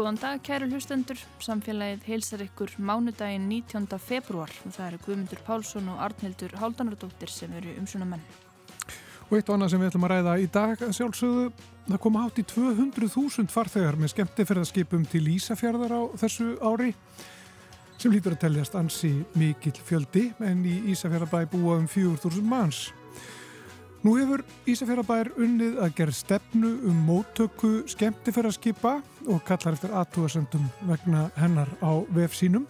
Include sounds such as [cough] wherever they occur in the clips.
Góðan dag, kæru hlustendur. Samfélagið heilsar ykkur mánudaginn 19. februar og það eru Guðmundur Pálsson og Arnhildur Háldanardóttir sem eru umsuna menn. Og eitt og annað sem við ætlum að ræða í dag að sjálfsögðu, það koma hátt í 200.000 farþegar með skemmtifærðarskipum til Ísafjörðar á þessu ári sem lítur að teljast ansi mikill fjöldi en í Ísafjörðarbæ búa um 4.000 manns. Nú hefur Ísafjörðabær unnið að gera stefnu um móttöku skemmtifæraskipa og kallar eftir aðtúasendum vegna hennar á vef sínum.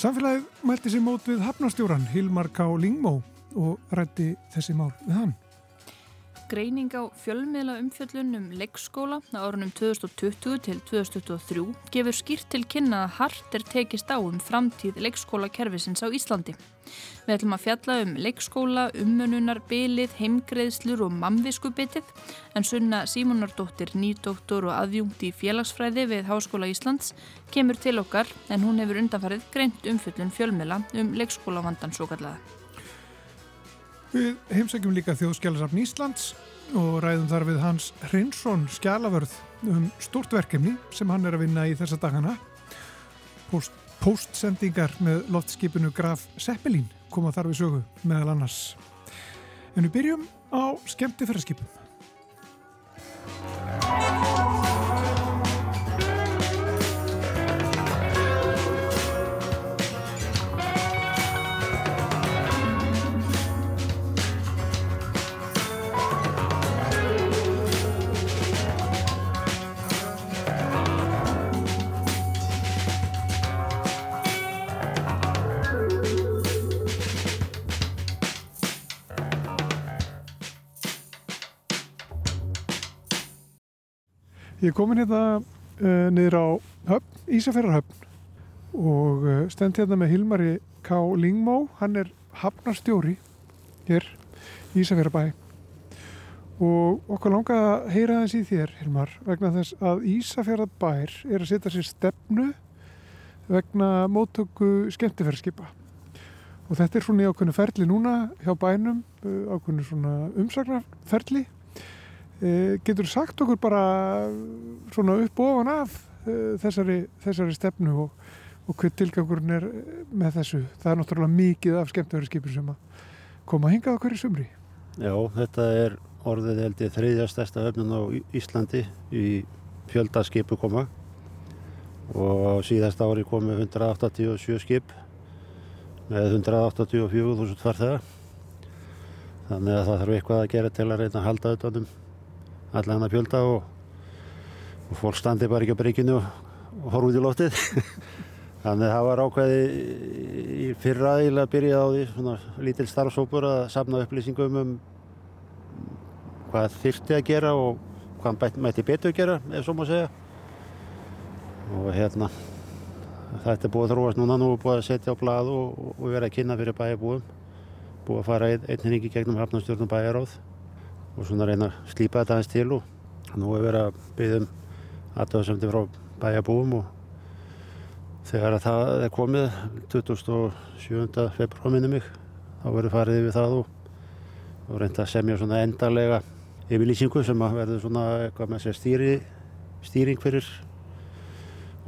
Samfélagið mælti sér mót við hafnastjóran Hilmar K. Lingmó og rætti þessi mál við hann. Greining á fjölmiðla umfjöllun um leikskóla á árunum 2020 til 2023 gefur skýrt til kynna að hart er tekist á um framtíð leikskólakerfisins á Íslandi. Við ætlum að fjalla um leikskóla, umönunar, bilið, heimgreðslur og mamviskubitið en sunna Símonardóttir, nýdoktor og aðjungt í félagsfræði við Háskóla Íslands kemur til okkar en hún hefur undanfarið greint umfjöllun fjölmiðla um leikskólavandan svo kallaða. Við heimsækjum líka þjóðskjálasafn Íslands og ræðum þar við hans Hrinsson skjálavörð um stort verkefni sem hann er að vinna í þessa dagana. Post, postsendingar með loftskipinu Graf Seppelín koma þar við sögu meðal annars. En við byrjum á skemmtifæraskipum. Ég er komin hérna uh, niður á höfn, Ísafjörðarhöfn og uh, stend hérna með Hilmari K. Lingmó, hann er hafnarstjóri hér í Ísafjörðarbæ og okkur langar að heyra þess í þér, Hilmar, vegna þess að Ísafjörðarbær er að setja sér stefnu vegna móttöku skemmtifærskipa og þetta er svona í ákveðinu ferli núna hjá bænum, uh, ákveðinu svona umsagnarferli. E, getur sagt okkur bara svona upp og ofan af e, þessari, þessari stefnu og, og hver tilgangurinn er með þessu? Það er náttúrulega mikið af skemmtöðurskipur sem að koma að hinga okkur í sumri. Já, þetta er orðið held ég þriðja stærsta öfnun á Íslandi í fjöldaskipu koma. Og síðast ári komu 187 skip með 184.000 farþega. Þannig að það þarf eitthvað að gera til að reyna að halda auðvitaðum alla hann að fjölda og, og fólk standi bara ekki á breykinu og, horfa út í loftið. [laughs] Þannig að það var ákveði í fyrra að byrja á því svona lítil starfsópur að safna upplýsingum um hvað þyrti að gera og hvað mætti betur að gera ef svo má segja. Og hérna þetta er búið að þróast núna nú er búið að setja á blad og, og vera að kynna fyrir bæjarbúum. Búið að fara einn ein hringi gegnum hafnastjórnum bæjaráð og svona reyna að slípa þetta aðeins til og nú er verið að byggja um aðtöðasemti frá bæjarbúum og þegar að það er komið 27. februar minni mig þá verður farið yfir það og, og reynda að semja svona endarlega yfirlýsingu sem að verður svona eitthvað með sér stýri, stýring fyrir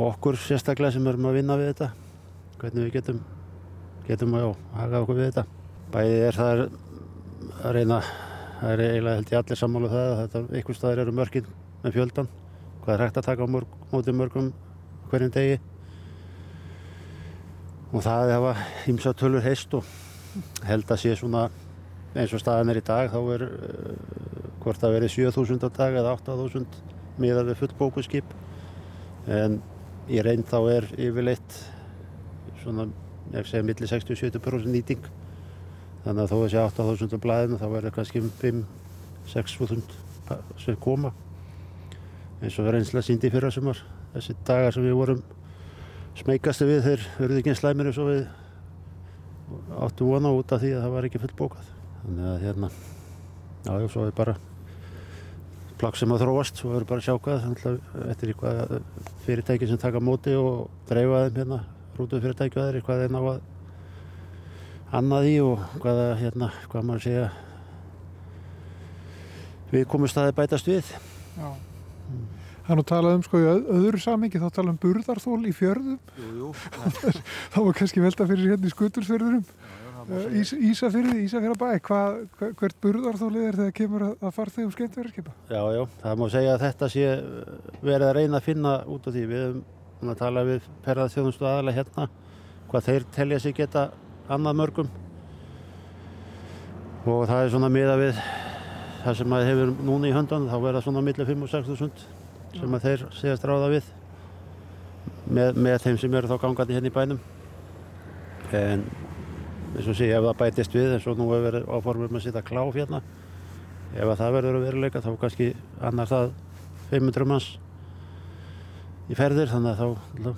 okkur sérstaklega sem erum að vinna við þetta hvernig við getum getum að hafa okkur við þetta bæðið er það að reyna það er eiginlega held ég allir sammálu um það að þetta einhver staðir eru mörgin með fjöldan hvað er hægt að taka á mörg, mótið mörgum hverjum degi? Og það hefa ímsa tölur heist og held að sé svona eins og staðan er í dag þá er uh, hvort að veri 7000 á dag eða 8000 miðað við fullbóku skip en í reynd þá er yfirleitt svona, ég segja millir 60-70% nýting þannig að þó þessi 8.000 blæðinu þá verður kannski 5-6.000 sem koma. Eins og reynslega síndi fyrra sumar þessi dagar sem við vorum smeykastu við þeir verður ekki eins slæmir eins og við áttu vona út af því að það var ekki fullbókað. Þannig að hérna jájú, svo er bara plagg sem að þróast, svo verður bara að sjá hvað eftir eitthvað fyrirtæki sem taka móti og dreifa þeim hérna rútuð fyrirtæki og þeir, hvað þeir ná að annað í og hvaða, hérna, hvað maður segja við komum staði bætast við Já. Hann og talað um sko í öð- öðru samingi, þá talað um burðarþól í fjörðum. Jú, jú. [laughs] þá var kannski velta fyrir hérna í skutursfjörðurum. Ís, Ísafyrði, Ísafyrðabæ, hvað, hva- hvert burðarþólið er þegar kemur að, að farþegum skemmtverðarskipa? Já, já, það má segja að þetta sé verið að reyna að finna út af því. Við höfum búin að tala við perðarþjónustu aðalega hérna, hvað þeir telja sig geta annað mörgum. Og það er svona miða við það sem maður hefur núna í höndunum, þá verða svona millir 5 og 6 þúsund sem að þeir segjast ráða við með, með þeim sem eru þá gangandi hérna í bænum. En eins og sé, ef það bætist við, eins og nú hefur verið áformum að setja kláf hérna, ef að það verður að veruleika þá kannski annar það 500 manns í ferðir þannig að þá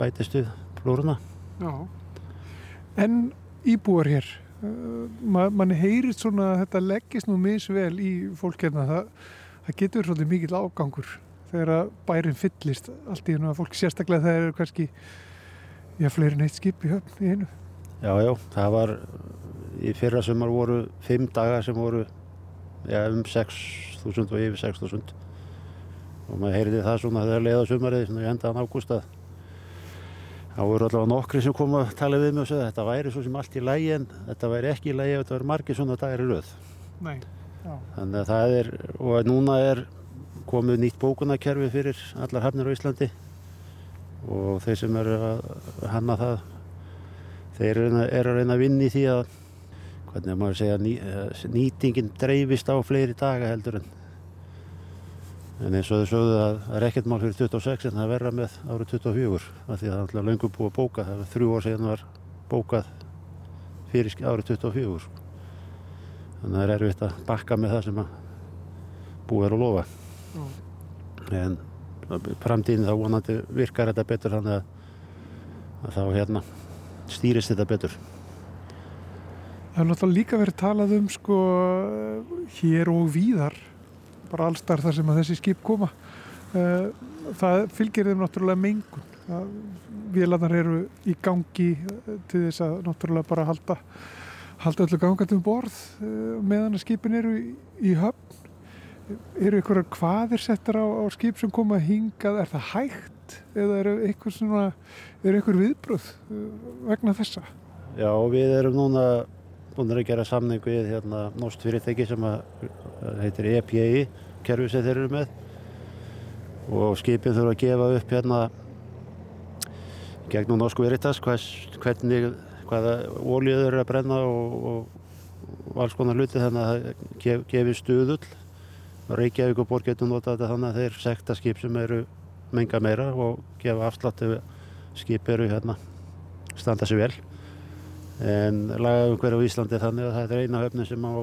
bætist við flúruna. Já. En íbúar hér, uh, ma manni heyrist svona að þetta leggist nú misvel í fólk hérna. Það, það getur svolítið mikill ágangur þegar að bærin fyllist allt í hennu að fólk sérstaklega þegar eru kannski já, fleiri neitt skip í höfn í einu. Já, já, það var í fyrra sumar voru 5 dagar sem voru ja, um 6.000 og yfir 6.000 og maður heyrði það svona þegar leiða svona í endaðan ágúst að þá voru allavega nokkri sem kom að tala við mig og segja þetta væri svo sem allt í lægi en þetta væri ekki í lægi ef þetta væri margir svona dagar í röð Nei. Já. Þannig að það er, og núna er komið nýtt bókunarkerfi fyrir allar hafnir á Íslandi og þeir sem eru að hanna það, þeir eru að eru að reyna að vinna í því að, hvernig er maður að segja, ný, eh, nýtingin dreifist á fleiri daga heldur en En eins og þau sögðu að það er ekkert mál fyrir 26 en það verða með árið 24 af því að það er alltaf löngum búið að bóka, það er þrjú ár síðan var bókað fyrir árið 24 sko. Þannig að það er erfitt að bakka með það sem að búið er að lofa. En framtíðin þá vonandi virkar þetta betur þannig að, að þá hérna stýrist þetta betur. Það er náttúrulega líka verið talað um sko hér og víðar bara allstar þar sem að þessi skip koma. Eh, það fylgir þeim náttúrulega mengun. Það- vélarnar eru í gangi eh, til þess að náttúrulega bara halda halda öllu gangandi um borð eh, meðan að skipin eru í, í höfn. Eru ykkur hvaðir settar á, á skip sem koma hingað? Er það hægt? Eða eru ykkur eru ykkur viðbröð vegna þessa? Já, við erum núna búin að gera samning við hérna norsk fyrirtæki sem að heitir EPI, kerfi sem þeir eru með. Og skipin þurfa að gefa upp hérna gegnum Norsku Veritas hvernig, hvaða ólíu þeir eru að brenna og, og, alls konar hluti þannig að það gef, gefi stuðull. Reykjavík og Borg getur notað þetta þannig að þeir sekta skip sem eru menga meira og gefa afslátt ef skip eru hérna standa sér vel en lagaumhverju á Íslandi þannig að það er eina höfnin sem á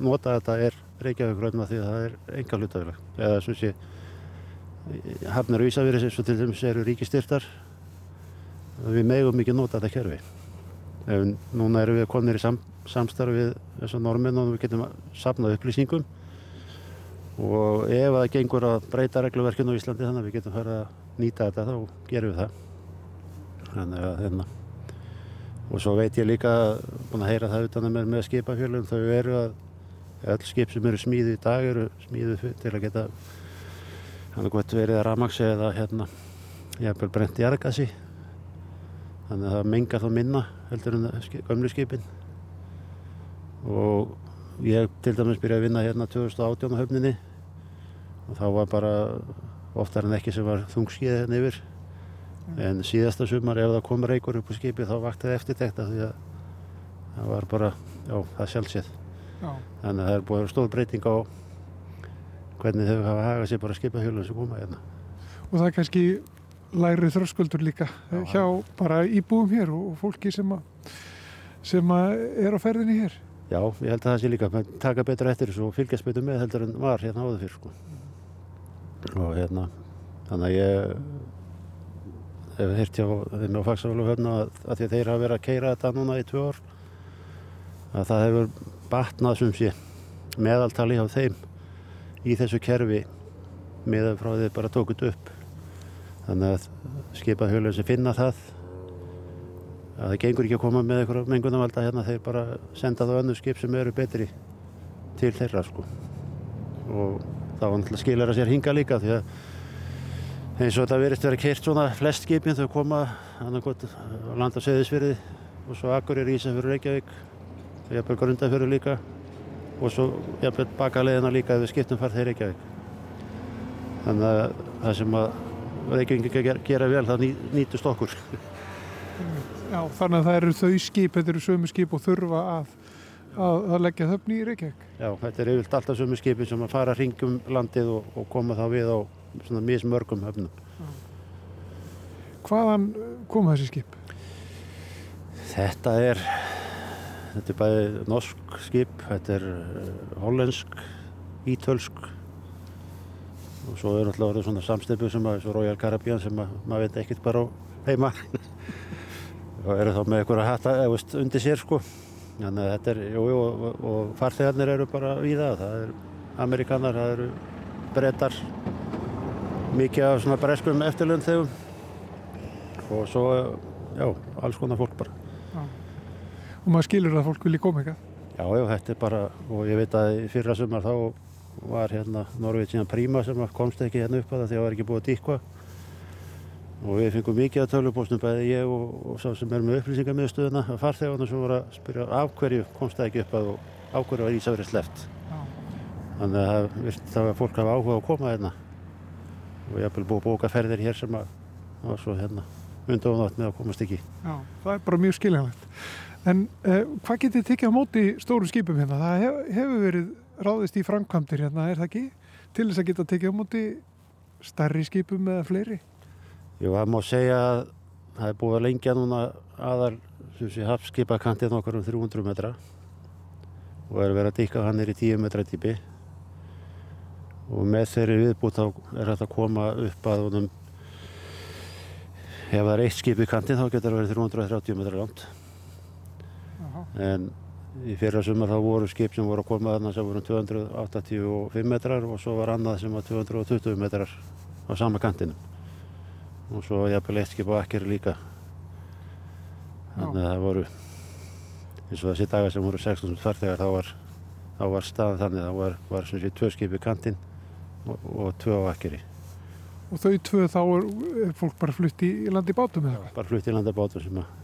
nota þetta er Reykjavík raunna því að það er enga hlutafélag eða svo sé hafnir á Ísafjörði sem svo til dæmis eru ríkistyrtar við megum ekki nota þetta kerfi. En núna erum við konir í sam, samstarf við þessar normin og við getum safnað upplýsingum. Og ef það gengur að breyta regluverkinu á Íslandi þannig að við getum farið að nýta þetta þá gerum við það. Þannig að hérna og svo veit ég líka, búin að heyra það utan að mér með skipafjölum, þau eru að öll skip sem eru smíðu í dag eru smíðu til að geta hann er gott verið að ramaksi eða hérna jafnvel brent í argasi. Þannig að það mengar þá minna heldur en gömlu skipin. Og ég til dæmis byrjaði að vinna hérna 2018 á höfninni. Og þá var bara oftar en ekki sem var þungskið hérna yfir en síðasta sumar ef það kom reykur upp á skipi þá vakti það eftirtekta því að það var bara, já, það sjálfséð Já. þannig að það er vera stór breyting á hvernig þau hafa hagað sér bara skipahjölum sem koma hérna og það er kannski læri þröskuldur líka Já. hjá bara íbúum hér og fólki sem að sem að er á ferðinni hér Já, ég held að það sé líka að taka betur eftir þessu og fylgjast betur með heldur en var hérna áður fyrr sko. og hérna þannig að ég hef heyrt hjá þeim á Faxafálu höfna að, að þeir hafa verið að keira þetta núna í tvö ár að það hefur batnað sem sé meðaltali á þeim í þessu kerfi meðan frá því bara tókut upp. Þannig að skipahjölun sem finna það að það gengur ekki að koma með einhverja mengunarvalda hérna þeir bara senda það önnur skip sem eru betri til þeirra sko. Og þá það sér hinga líka því að eins og þetta verist verið kert svona flest skipin þau koma annarkot á landa seðisfyrði og svo Akureyri Ísafjörður Reykjavík og jafnvel Grundafjörður líka og svo jafnvel bakalegina líka ef við skiptum farð þeir Reykjavík. Þannig að það sem að Reykjavík gera, vel það ný, nýtust okkur. Já, þannig að það eru þau skip, þetta eru sömu skip og þurfa að, að, að leggja höfn í Reykjavík. Já, þetta er yfirlt alltaf sömu skipin sem að fara hringum landið og, og koma þá við á svona mismörgum höfnum. Hvaðan koma þessi skip? Þetta er, þetta er bæði norsk skip, þetta er uh, hollensk, ítölsk og svo er alltaf orðið svona samsteipu sem að, svo Royal Caribbean sem að maður veit ekkert bara á heima [laughs] og eru þá með einhverja hatta eða undir sér sko. Þannig að þetta er, jú, jú, og, og farþegarnir eru bara í það, það eru amerikanar, það eru brettar, mikið af svona breskum eftirlönd þegum og svo, já, alls konar fólk bara. Og maður skilur að fólk vilji koma eitthvað. Já, já, þetta er bara, og ég veit að fyrra sumar þá var hérna Norveit síðan Príma sem komst ekki hérna upp að það því að það var ekki búið að dýkva og við fengum mikið að tölvupóstum bæði ég og, og sá sem er með upplýsingarmiðstöðuna að farþegarna sem voru að spyrja af hverju komst það ekki upp að og af hverju var Ísafrið sleft þannig að það virti það að fólk hafa áhuga að koma hérna og ég vel búið að bóka ferðir hér sem að það var svo hérna undan og nátt með að komast ekki Já, það er bara mjög skiljanlegt. En eh, hvað getið tekið á móti stóru skipum hérna? Það hef, hefur verið ráðist í framkvæmdir hérna, er það ekki? Til þess að geta tekið á móti stærri skipum eða fleiri? Jú, það má segja að það er búið að lengja núna aðal hafskipakantið okkar um 300 metra og er verið að dýka hann er í 10 metra dýpi. Og með þeirri viðbútt er þetta að koma upp að honum ef það er eitt skip í kantið þá getur það verið 330 metra langt. Aha. en í fyrra sumar þá voru skip sem voru að koma þarna sem voru 285 metrar og svo var annað sem var 220 metrar á sama kantinu og svo jafnvel eitt skip á akkeri líka. Þannig að það voru eins og þessi dagar sem voru 16.000 farþegar þá var, var staðan þannig þá var, var sem sé tvö skip í kantinn og, og tvö á akkeri Og þau tvö þá er, er fólk bara flutt í, landi bátum eða? Bara flutt í landabátum sem að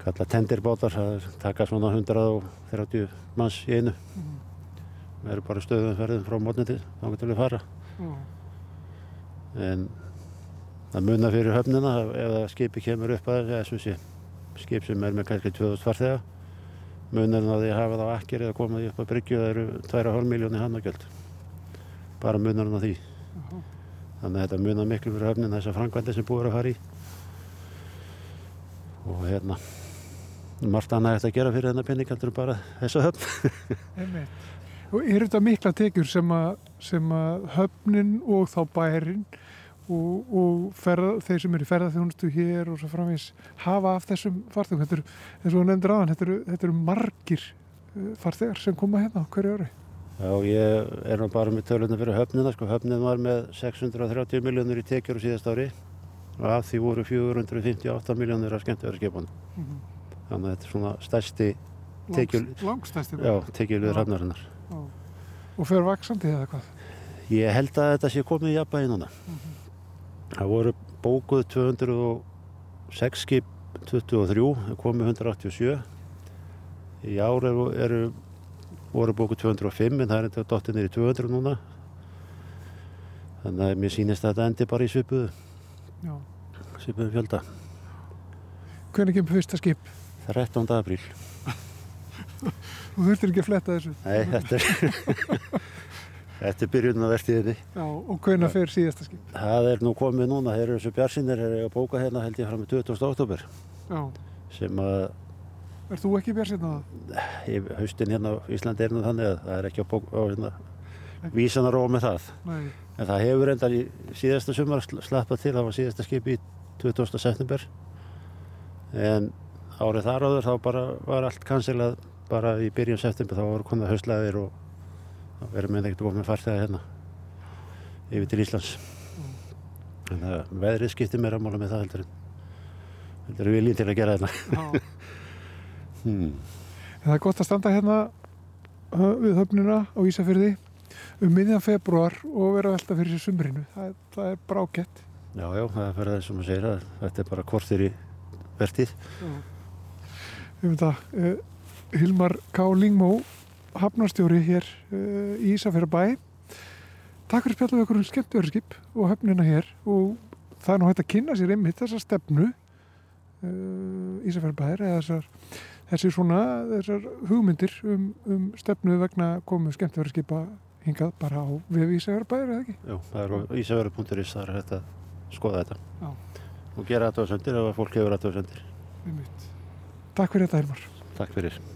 kalla tendirbátar það taka svona 130 manns í einu. Við erum bara stöðum ferðin frá mótniti þá getum við fara. Já. en það munna fyrir höfnina ef skipi kemur upp að þessu skip sem er með kannski 2000 farþega. Munar á því að hafa það á akkir eða koma því upp að bryggju það eru 2,5 miljóni hannagjöld bara munar á því. Jaha. þannig að þetta munar miklu fyrir höfnin þessar framkvæmdi sem búið að fara í. Og hérna margt annað eftir að gera fyrir þennan en bara þessa höfn. [laughs] Og er þetta mikla tekjur að, sem að höfnin og þá bærin og, og ferða, þeir sem eru í ferðarþjónustu hér og svo framvís hafa af þessum farþegum? Þetta eru, eins og nefndir aðan, þetta eru, þetta eru margir eh, farþegar sem koma hérna hverju ári. Já, ég er nú bara með töluna fyrir höfnina sko, höfnin var með 630 miljónur í tekjur á síðast ári og af því voru 458 miljónur af skemmtöðarskipunum Mhm. þannig að þetta er svona stærsti Tekjul- Langs, langstæsti já, tekjulur Já. hafnarinnar og fer vaksandi eða hvað? Ég held að þetta sé komið í jafnbæði núna. Það voru bókuð 206 skip 23, það komið 187. Í ár eru, eru voru bókuð 205 en það er þetta dottir í 200 núna. Þannig að mér sýnist að þetta endi bara í svipuðu, svipuðu fjölda. Hvernig kemur fyrsta skip? 13. apríl. Þú þurftir ekki að fletta þessu. Nei, þetta er, [laughs] þetta er byrjun á vertíðinni. Já, og hvernig fer síðasta skip? Það er nú komið núna, þeir eru þessu bjarsinir, þeir eru að bóka hérna held ég fram með 20. oktober Já. sem að Er þú ekki björnsinn á það? í haustin hérna á Íslandi er nú þannig að það er ekki á, bók, á hérna, vísan að róa með það. Nei. En það hefur endar í síðasta sumar sl- slappað til, það var síðasta skip í 20. september. En árið þar áður þá bara var allt kansilað bara í byrjun september, þá voru komið haustlæðir og þá verður með ekkert koma með farþega hérna yfir til Íslands. En það veðrið skiptir mér að mála með það heldur heldur en viljið til að gera þetta. Já. [laughs] Hmm. En það er gott að standa hérna við höfnina á Ísafyrði um miðjan februar og vera velta fyrir sér sumrinu. Það, það er brákett. Já, já, það er fyrir þessum að segja þetta er bara kortir í vertið. Við veitum það, uh, Hilmar K. Lingmó, hafnarstjóri hér uh, í Ísafjörðabæ. Takk fyrir spjallu okkur um skemmtverðarskip og höfnina hér og það er nú hægt að kynna sér einmitt þessa stefnu uh, Ísafjörðabæðir eða þessar, þessir svona, þessar hugmyndir um, um stefnu vegna komu skemmtverðarskipa hingað bara á við Ísafjörðabæðir eða ekki? Já, það er ísafjörður.is, það er hægt að skoða þetta. Já. Og gera þetta á söndir ef fólk hefur þetta á. Einmitt. Takk fyrir þetta Hilmar. Takk fyrir.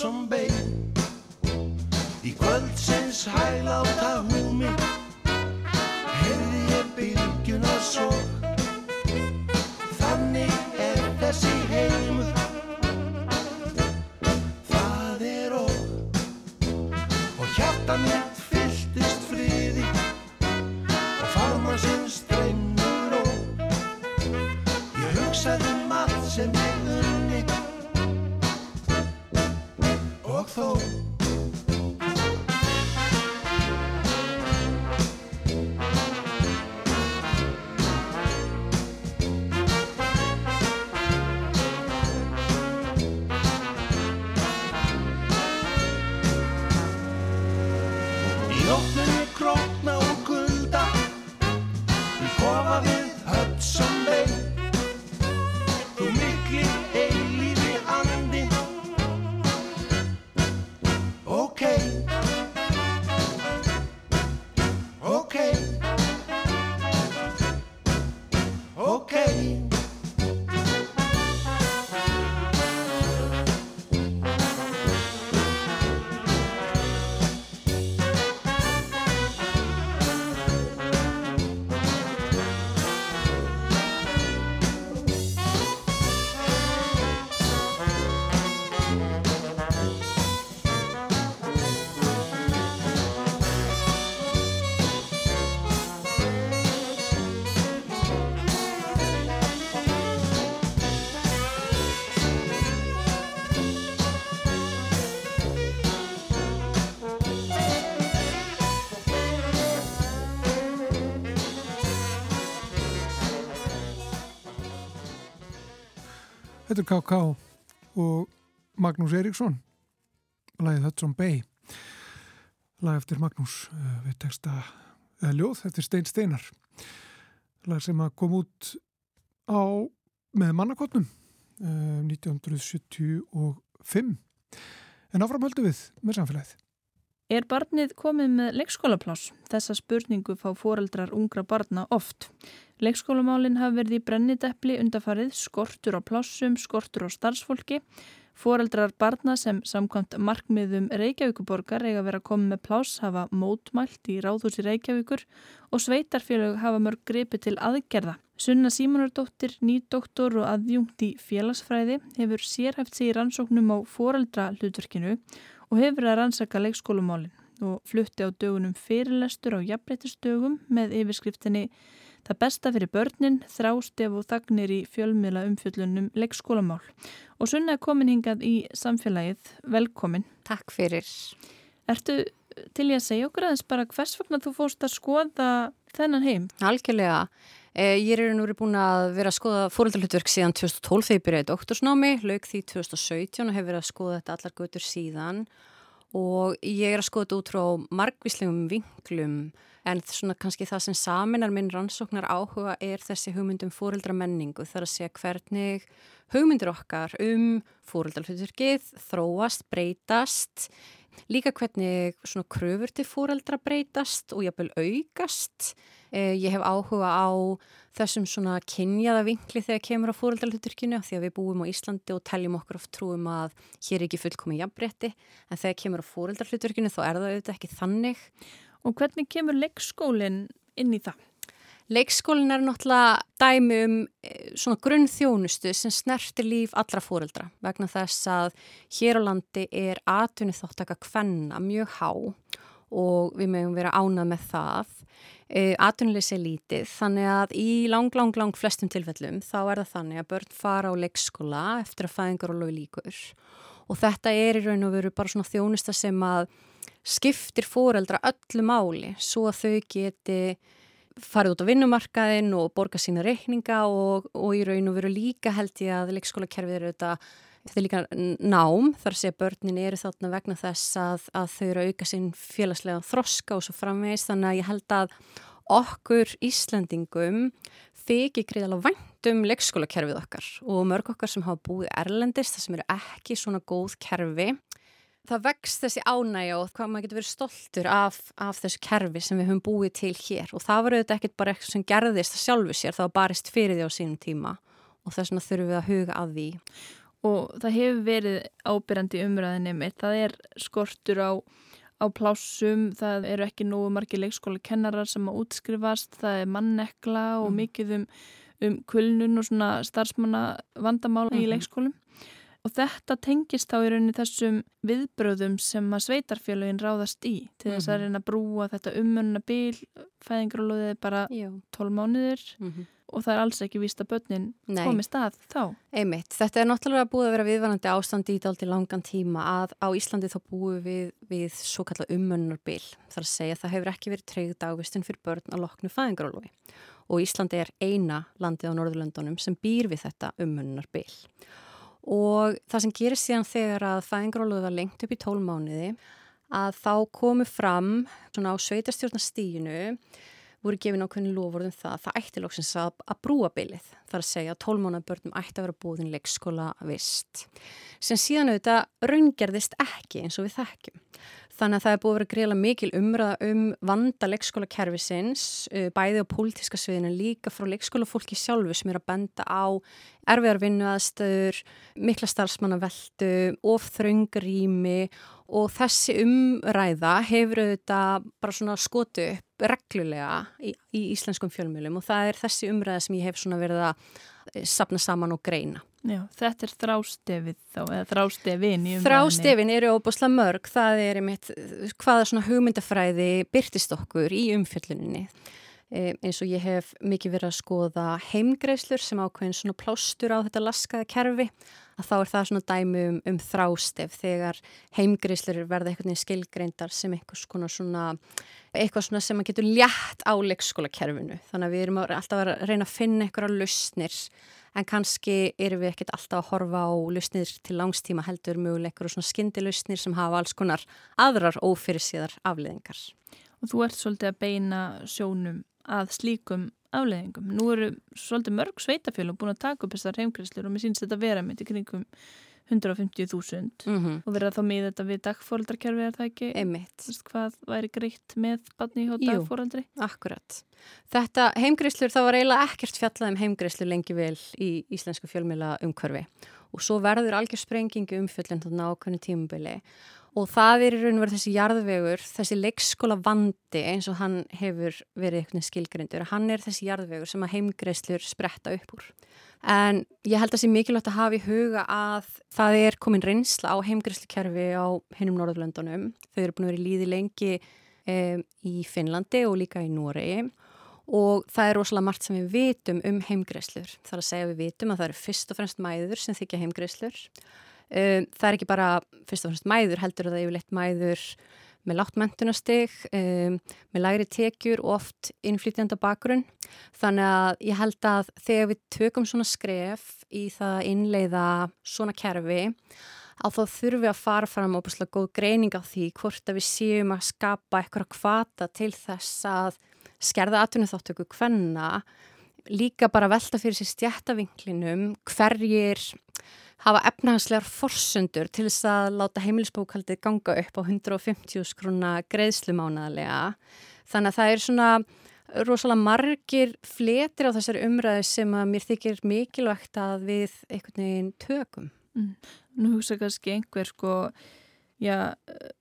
Hudson Bay Í kvöldsins hæláta húmi Þetta er KK og Magnús Eriksson lagið Hudson Bay. Lag eftir Magnús uh, við texta eða ljóð eftir Stein Steinar. Lag sem að kom út á með mannakotnum uh, 1975 en áfram höldum við með samfélagið Er barnið komið með leikskólapláss? Þessa spurningu fá foreldrar ungra barna oft. Leikskólamálinn hafa verið í brennideppli undarfarið, skortur á plássum, skortur á starfsfólki. Foreldrar barna sem samkvæmt markmiðum Reykjavíkuborgar eiga verið að koma með pláss hafa mótmælt í ráðhúsi Reykjavíkur og sveitarfélög hafa mörg gripi til aðgerða. Sunna Símonardóttir, nýdoktor og aðjungt í félagsfræði hefur sérhæft sig í rannsóknum á foreldra hlutverkinu og hefur að rannsaka leikskólumálinn og flutti á dögunum fyrirlestur á jafnbreytistögum með yfirskriftinni Það besta fyrir börnin, þrástef og þagnir í fjölmiðla umfjöllunum leikskólamál. Og sunna er komin hingað í samfélagið. Velkomin. Takk fyrir. Ertu til ég að segja okkur aðeins bara hvers vegna þú fórst að skoða þennan heim? Algjörlega. Eh, ég er nú búin að vera að skoða fóröldarhlutverk síðan 2012 þegar ég byrjaði doktorsnámi, lauk því 2017 og hef verið að skoða þetta allar götur síðan og ég er að skoða þetta út frá margvíslegum vinklum en svona kannski það sem saminar minn rannsóknar áhuga er þessi hugmyndum fóröldramenningu þar að segja hvernig hugmyndir okkar um fóröldarhlutverkið þróast, breytast líka hvernig svona kröfur til fóreldra breytast og jafnvel aukast. Eh, ég hef áhuga á þessum svona kynjaða vinkli þegar kemur á fóreldralhuturkinu því að við búum á Íslandi og teljum okkur oft trúum að hér er ekki fullkomið jafnbretti en þegar kemur á fóreldralhuturkinu þá er það auðvitað ekki þannig. Og hvernig kemur leikskólinn inn í það? Leikskólin er náttúrulega dæmi um eh, svona grunnþjónustu sem snertir líf allra fóreldra vegna þess að hér á landi er atvinni þáttaka kvenna mjög há og við mögum vera ánað með það. E, Atvinnileysi er lítið þannig að í lang, lang, lang flestum tilfellum þá er það þannig að börn fara á leikskóla eftir að fæðingar og lofi líkur og þetta er í raun og veru bara svona þjónusta sem að skiptir fóreldra öllu máli svo að þau geti farið út á vinnumarkaðin og borga sína reikninga og, og í raun og veru líka held ég að leikskólakerfið eru þetta þetta er líka nám þar sé börnin eru þarna vegna þess að, að þau eru að auka sín félagslega þroska og svo framvegist þannig að ég held að okkur Íslandingum þykir greiðalega væntum leikskólakerfið okkar og mörg okkar sem hafa búið erlendist það sem eru ekki svona góð kerfi. Það vext þessi ánægja og hvað maður getur verið stoltur af, af þessu kerfi sem við höfum búið til hér. Og það var auðvitað ekkert bara eitthvað sem gerðist að sjálfu sér, það var barist fyrir því á sínum tíma og þess vegna þurfum við að huga að því. Og það hefur verið ábyrjandi umræðinni mitt, það er skortur á, á plásum, það eru ekki nógu margi leikskóla kennarar sem að útskrifast, það er mannekla og mm. mikið um, um kulnun og svona starfsmanna vandamála mm -hmm. í mhm. leikskólum. Og þetta tengist þá í rauninni þessum viðbröðum sem að sveitarfélagin ráðast í til þess að mhm. reyna að brúa þetta umönna bíl, fæðingrálóðið bara 12 mánuður mm -hmm. Og það er alls ekki víst að börnin komi stað þá. Einmitt, þetta er náttúrulega búið að vera viðvarandi ástandi í daldi langan tíma að á Íslandi þá búið við, við svo kallar umönnar bíl. Það er að segja að það hefur ekki verið treyð dagvistun fyrir börn að loknu fæðingrálóði og Íslandi er eina landið á Norðurlöndunum sem býr við þetta umönnar bíl og það sem gerir síðan þegar að fæðingaróluðu var lengt upp í tólmániði að þá komu fram svona á sveitarstjórnastíginu voru gefin ákveðin lofurðum það að það ætti lóksins að, að brúa bylið þar að segja að tólmánabörnum ætti að vera búðin leikskóla vist. Sem síðan auðvitað raungerðist ekki eins og við þekkjum Þannig að það er búið að vera greiðlega mikil umræða um vanda leikskólakerfisins, uh, bæði á pólitiska sviðinu líka frá leikskólafólki sjálfu sem er að benda á erfiðar vinnuaðstöður, mikla starfsmannaveldu, ofþraungarými og þessi umræða hefur auðvitað bara svona skotu upp reglulega í, í íslenskum fjölmjölum og það er þessi umræða sem ég hef svona verið að sapna saman og greina. Já, þetta er þrástefið þá, eða þrástefin í umræðinni. Þrástefin eru óbúslega mörg, það er einmitt hvaða svona hugmyndafræði byrtist okkur í umfjölluninni. E, eins og ég hef mikið verið að skoða heimgreislur sem ákveðin svona plástur á þetta laskaða kerfi, að þá er það svona dæmi um, um þrástef þegar heimgreislur verða einhvern veginn skilgreindar sem einhvers konar svona, eitthvað svona sem maður getur létt á leikskólakerfinu. Þannig að við erum alltaf að reyna að finna einhverja lausnir en kannski erum við ekkert alltaf að horfa á lausnir til langstíma heldur möguleikur og svona skindilausnir sem hafa alls konar aðrar ófyrirsíðar afleðingar. Og þú ert svolítið að beina sjónum að slíkum afleðingum. Nú eru svolítið mörg sveitafjölum búin að taka upp þessar heimgræslir og mér sínst þetta vera með til kringum 150.000 mm -hmm. og verða þá með þetta við dagfóraldarkerfi er það ekki? Einmitt. Hvað væri greitt með badni og dagfóraldri? Jú, akkurat. Þetta heimgreislur, það var eiginlega ekkert fjallað um heimgreislur lengi vel í íslensku fjölmjöla umhverfi og svo verður algjör sprengingu umfjöllin þarna á hvernig tímubili og það er í raun og verið þessi jarðvegur, þessi leikskóla vandi eins og hann hefur verið eitthvað skilgrindur, hann er þessi jarðvegur sem að heimgreislur spretta upp úr. En ég held að það sé mikilvægt að hafa í huga að það er komin reynsla á heimgreyslukerfi á hinnum Norðurlöndunum. Þau eru búin að vera líði lengi um, í Finnlandi og líka í Noregi og það er rosalega margt sem við vitum um heimgreyslur. Það er að segja við vitum að það eru fyrst og fremst mæður sem þykja heimgreyslur. Um, það er ekki bara fyrst og fremst mæður, heldur að það yfirleitt mæður með látt mentunastig, um, með læri tekjur og oft innflytjanda bakgrunn. Þannig að ég held að þegar við tökum svona skref í það innleiða svona kerfi að þá þurfum við að fara fram óbúslega góð greining á því hvort að við séum að skapa eitthvað kvata til þess að skerða atvinni þáttöku hvenna líka bara velta fyrir sér stjættavinklinum hverjir hafa efnahagslegar forsundur til þess að láta heimilisbókaldið ganga upp á 150 skrúna greiðslumánaðlega. Þannig að það er svona rosalega margir fletir á þessari umræðu sem að mér þykir mikilvægt að við einhvern veginn tökum. Mm. Nú hugsa kannski einhver sko já,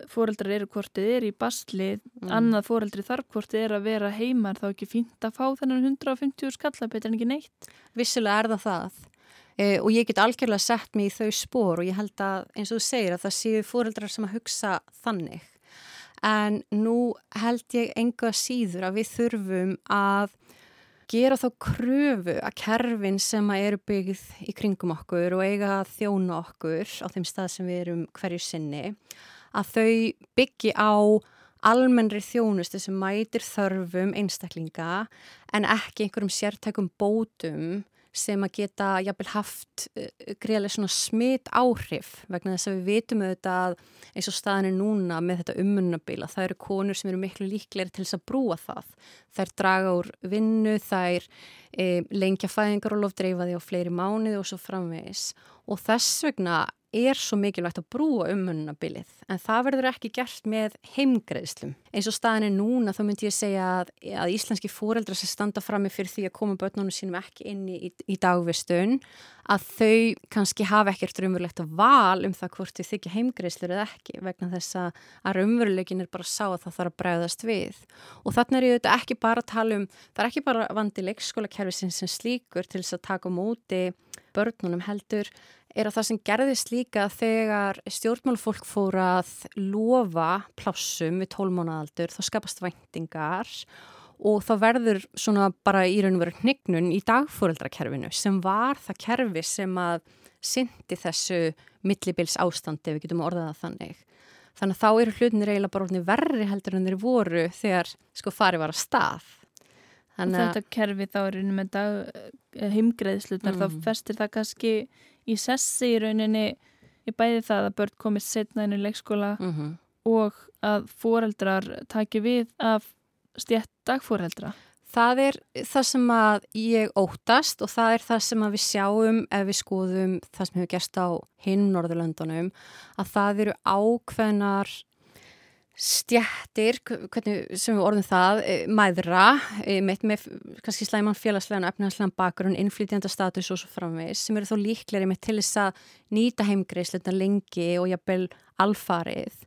fóreldrar eru hvort þið er í basli, Mm. annað fóreldri þarf hvort þið er að vera heimar þá ekki fínt að fá þennan 150 skallabit en ekki neitt. Vissulega er það það e, og ég get algjörlega sett mig í þau spór og ég held að eins og þú segir að það séu fóreldrar sem að hugsa þannig. En nú held ég enga síður að við þurfum að gera þá kröfu að kerfin sem að eru byggð í kringum okkur og eiga þjóna okkur á þeim stað sem við erum hverju sinni að þau byggi á almennri þjónustu sem mætir þörfum einstaklinga en ekki einhverjum sértækum bótum sem að geta jafnvel haft uh, greiðlega svona smitt áhrif vegna þess að við vitum auðvitað eins og staðin er núna með þetta ummunnabila. Það eru konur sem eru miklu líklegri til þess að brúa það. Þær draga úr vinnu, þær e, lengja fæðingar og lofdreifa því á fleiri mánuði og svo framvegis og þess vegna er svo mikilvægt að brúa ummunnabilið en það verður ekki gert með heimgreðslum. Eins og staðin er núna þá myndi ég segja að, að íslenski fóreldrar sem standa frammi fyrir því að koma börnunum sínum ekki inn í, í dagvistun að þau kannski hafa ekkert raunverulegt val um það hvort þau þykja heimgreðslur eða ekki vegna þess að, að raunverulegin er bara að sá að það þarf að bregðast við og þannig er auðvitað ekki bara að tala um það er ekki bara vandi leikskólakerfi sem slíkur til þess að taka móti börnunum heldur er að það sem gerðist líka þegar stjórnmálfólk fór að lofa plássum við tólmánaðaldur, þá skapast væntingar og þá verður svona bara í raun og veru hnignun í dagfóreldrakerfinu sem var það kerfi sem að syndi þessu millibils ástandi, við getum orðað það þannig. Þannig að þá eru hlutinir eiginlega bara verri heldur en þeir voru þegar sko farið var að stað. Að þetta kerfi þá er einu með dag, heimgreðslunar, mm. þá festir það kannski í sessi í rauninni í bæði það að börn komist setna inn í leikskóla mm -hmm. og að foreldrar taki við af stjætt dagforeldra. Það er það sem að ég óttast og það er það sem að við sjáum ef við skoðum það sem hefur gerst á hinn Norðurlöndunum að það eru ákveðnar stjættir, hvernig sem við orðum það, mæðra, með, með kannski slæman félagslegan, efnahagslegan bakgrunn, innflytjanda status og svo framvegs sem eru þó líkleri með til þess að nýta heimgreisleita lengi og jafnvel alfarið.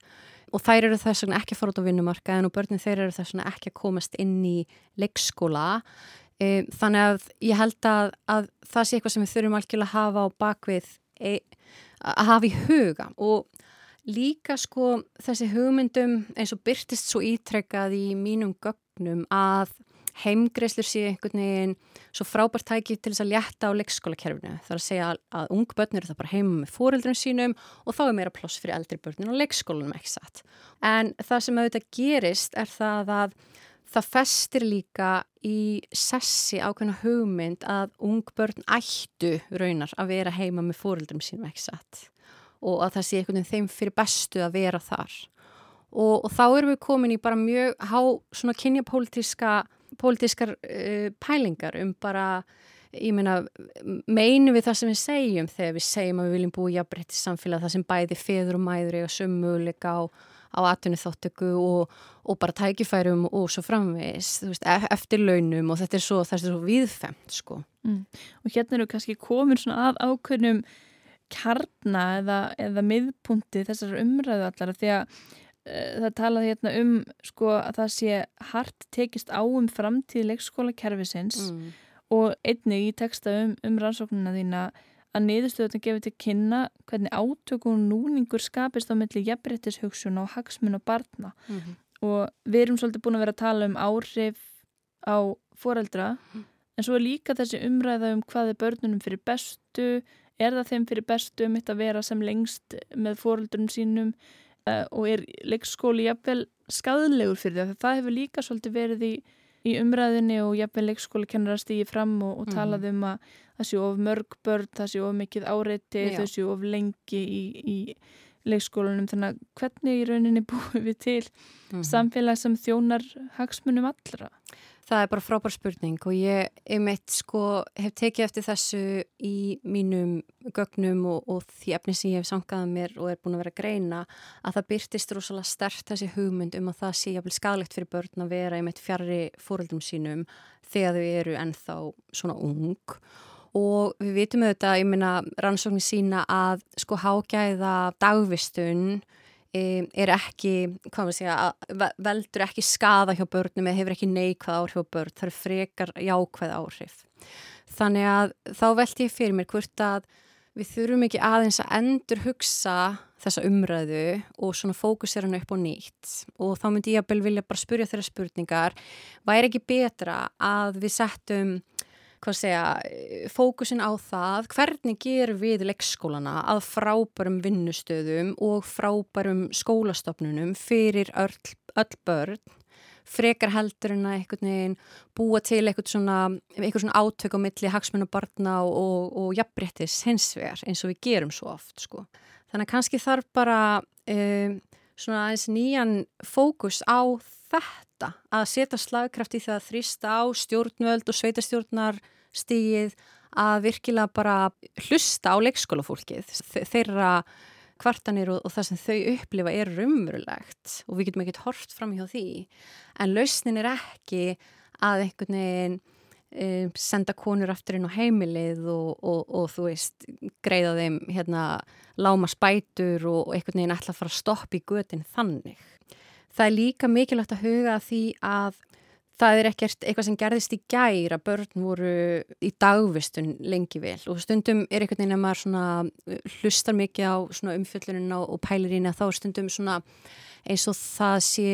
Og þær eru þess vegna ekki að fara út á vinnumarkaðin og börnin þeir eru þess vegna ekki að komast inn í leikskóla. Þannig að ég held að, að það sé eitthvað sem við þurfum algjörlega að hafa á bakvið að hafa í huga. Og líka sko þessi hugmyndum eins og byrtist svo ítrekkað í mínum gögnum að heimgreislur sé einhvern veginn svo frábært tæki til þess að létta á leikskólakerfinu. Það er að segja að ung börn eru það bara heima með fóreldrun sínum og þá er meira ploss fyrir eldri börnin á leikskólanum ekki satt. En það sem auðvitað gerist er það að það festir líka í sessi ákveðna hugmynd að ung börn ættu raunar að vera heima með fóreldrum sínum ekki satt og að það sé einhvern veginn þeim fyrir bestu að vera þar. Og, og þá erum við komin í bara mjög há svona kynjapolítiska pólitískar uh, pælingar um bara, ég meina, meinu við það sem við segjum þegar við segjum að við viljum búa í jafnbreytti samfélag það sem bæði feður og mæður eiga sömmuleika á, á atvinni þáttöku og, og bara tækifærum og svo framvegis, þú veist, eftir launum og þetta er svo, þetta er svo viðfemt, sko. Mm. Og hérna eru kannski komin svona að ákveðnum kjarna eða, eða miðpunti þessar umræðu allar því að það talaði hérna um sko að það sé hart tekist á um framtíð leikskólakerfisins mm. og einnig í texta um, um rannsóknuna þína að niðurstöðun gefur til kynna hvernig átöku og núningur skapist á milli jafnbryttishugsun og hagsmun og barna Mm -hmm. og við erum svolítið búin að vera að tala um áhrif á foreldra Mm. en svo er líka þessi umræða um hvað er börnunum fyrir bestu er það þeim fyrir bestu um þetta að vera sem lengst með foreldrunum sínum uh, og er leikskóli jafnvel skadlegur fyrir það það hefur líka svolítið verið í, í umræðinni og jafnvel leikskóli kennar að stýja fram og, og Mhm. talað um að það sé of mörg börn, það sé of mikið áreiti Já. þau sé of lengi í, í leikskólanum þannig að hvernig í rauninni [laughs] búum við til Mhm. samfélag sem þjónar hagsmunum allra Það er bara frábær spurning og ég einmitt sko hef tekið eftir þessu í mínum gögnum og, og því efni sem ég hef sangað mér og er búin að vera að greina að það byrtist rosalega stert þessi hugmynd um að það sé jafnvel skadalegt fyrir börn að vera einmitt fjarrri fóreldum sínum þegar þau eru ennþá svona ung. Og við vitum auðvitað, ég meina rannsóknir sína að sko hágæða dagvistun er ekki, hvað maður segja, veldur ekki skada hjá börnum eða hefur ekki neikvæð áhrif á börn, það eru frekar jákvæð áhrif. Þannig að þá veldi ég fyrir mér hvort að við þurfum ekki aðeins að endur hugsa þessa umræðu og svona fókusera hann upp á nýtt. Og þá myndi ég að vilja bara spurja þeirra spurningar. Væri ekki betra að við settum hvað segja, fókusin á það hvernig gerum við leikskólana að frábærum vinnustöðum og frábærum skólastofnunum fyrir öll, öll börn frekar heldur en að einhvern veginn búa til eitthvað svona, svona átök á milli hagsmennu barna og, og, og jafnbrettis hensvegar eins og við gerum svo oft sko. Þannig að kannski þarf bara um, svona aðeins nýjan fókus á þetta að setja slagkraft í það að þrýsta á stjórnvöld og sveitastjórnar stígið að virkilega bara hlusta á leikskólafólkið þeirra kvartanir og, og það sem þau upplifa er rumurulegt og við getum ekkert hort fram hjá því en lausnin er ekki að einhvern veginn um, senda konur aftur inn á heimilið og, og, og þú veist greiða þeim hérna láma spætur og einhvern veginn ætla að fara að stoppa í götin þannig. Það er líka mikilvægt að huga því að það er ekkert eitthvað sem gerðist í gæri að börn voru í dagvistun lengi vel. Og stundum er einhvern veginn að maður svona uh, hlustar mikið á umfjöllunina og pælir að þá stundum svona eins og það sé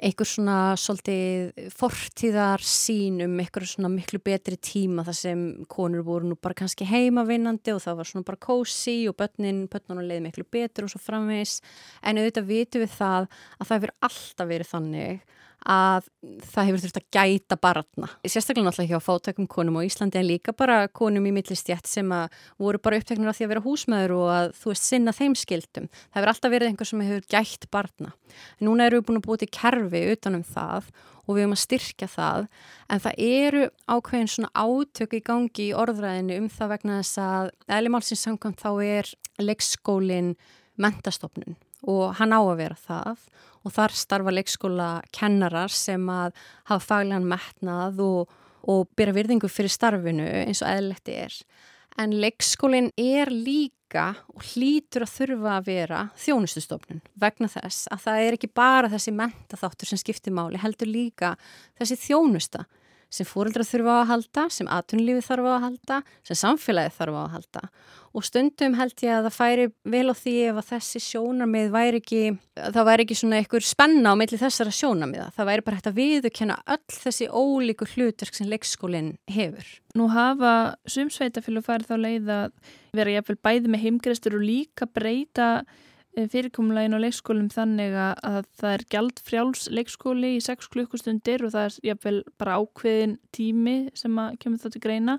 einhver svona svolítið fortíðar sín um einhver svona miklu betri tíma þar sem konur voru nú bara kannski heimavinnandi og það var svona bara kósi og börnin, börnunum leiði miklu betur og svo framvegs en auðvitað vitum við það að það hefur alltaf verið þannig að það hefur þurft að gæta barna. Sérstaklega náttúrulega hjá fátökum konum á Íslandi en líka bara konum í millistjætt sem að voru bara uppteknur af því að vera húsmaður og að þú veist sinna þeim skildum. Það hefur alltaf verið einhver sem hefur gætt barna. Núna eru við búin að búið til kerfi utanum það og við höfum að styrkja það en það eru ákveðin svona átök í gangi í orðræðinu um það vegna þess að eðlimálsins samkvæmt þá er leikskólin mentastofnun og hann á að vera það og þar starfa leikskóla kennarar sem að hafa faglegan metnað og, og byrja virðingu fyrir starfinu eins og eðletti er. En leikskólinn er líka og hlýtur að þurfa að vera þjónustustofnun vegna þess að það er ekki bara þessi mentaþáttur sem skiptir máli, heldur líka þessi þjónusta sem fóreldra þurfa á að halda, sem atunlífi þarf á að halda, sem samfélagi þarf á að halda og stundum held ég að það færi vel á því ef að þessi sjónarmið væri ekki, það væri ekki svona einhver spenna á milli þessara sjónarmiða, það væri bara hægt að viðkjanna öll þessi ólíku hlutverk sem leikskólinn hefur. Nú hafa sumsveitafélag farið þá leið að vera jæfnvel bæði með heimgrestur og líka breyta fyrirkomlegin á leikskólum þannig að það er gjald frjáls leikskóli í 6 klukkustundir og það er jáfnvel bara ákveðin tími sem kemur það til greina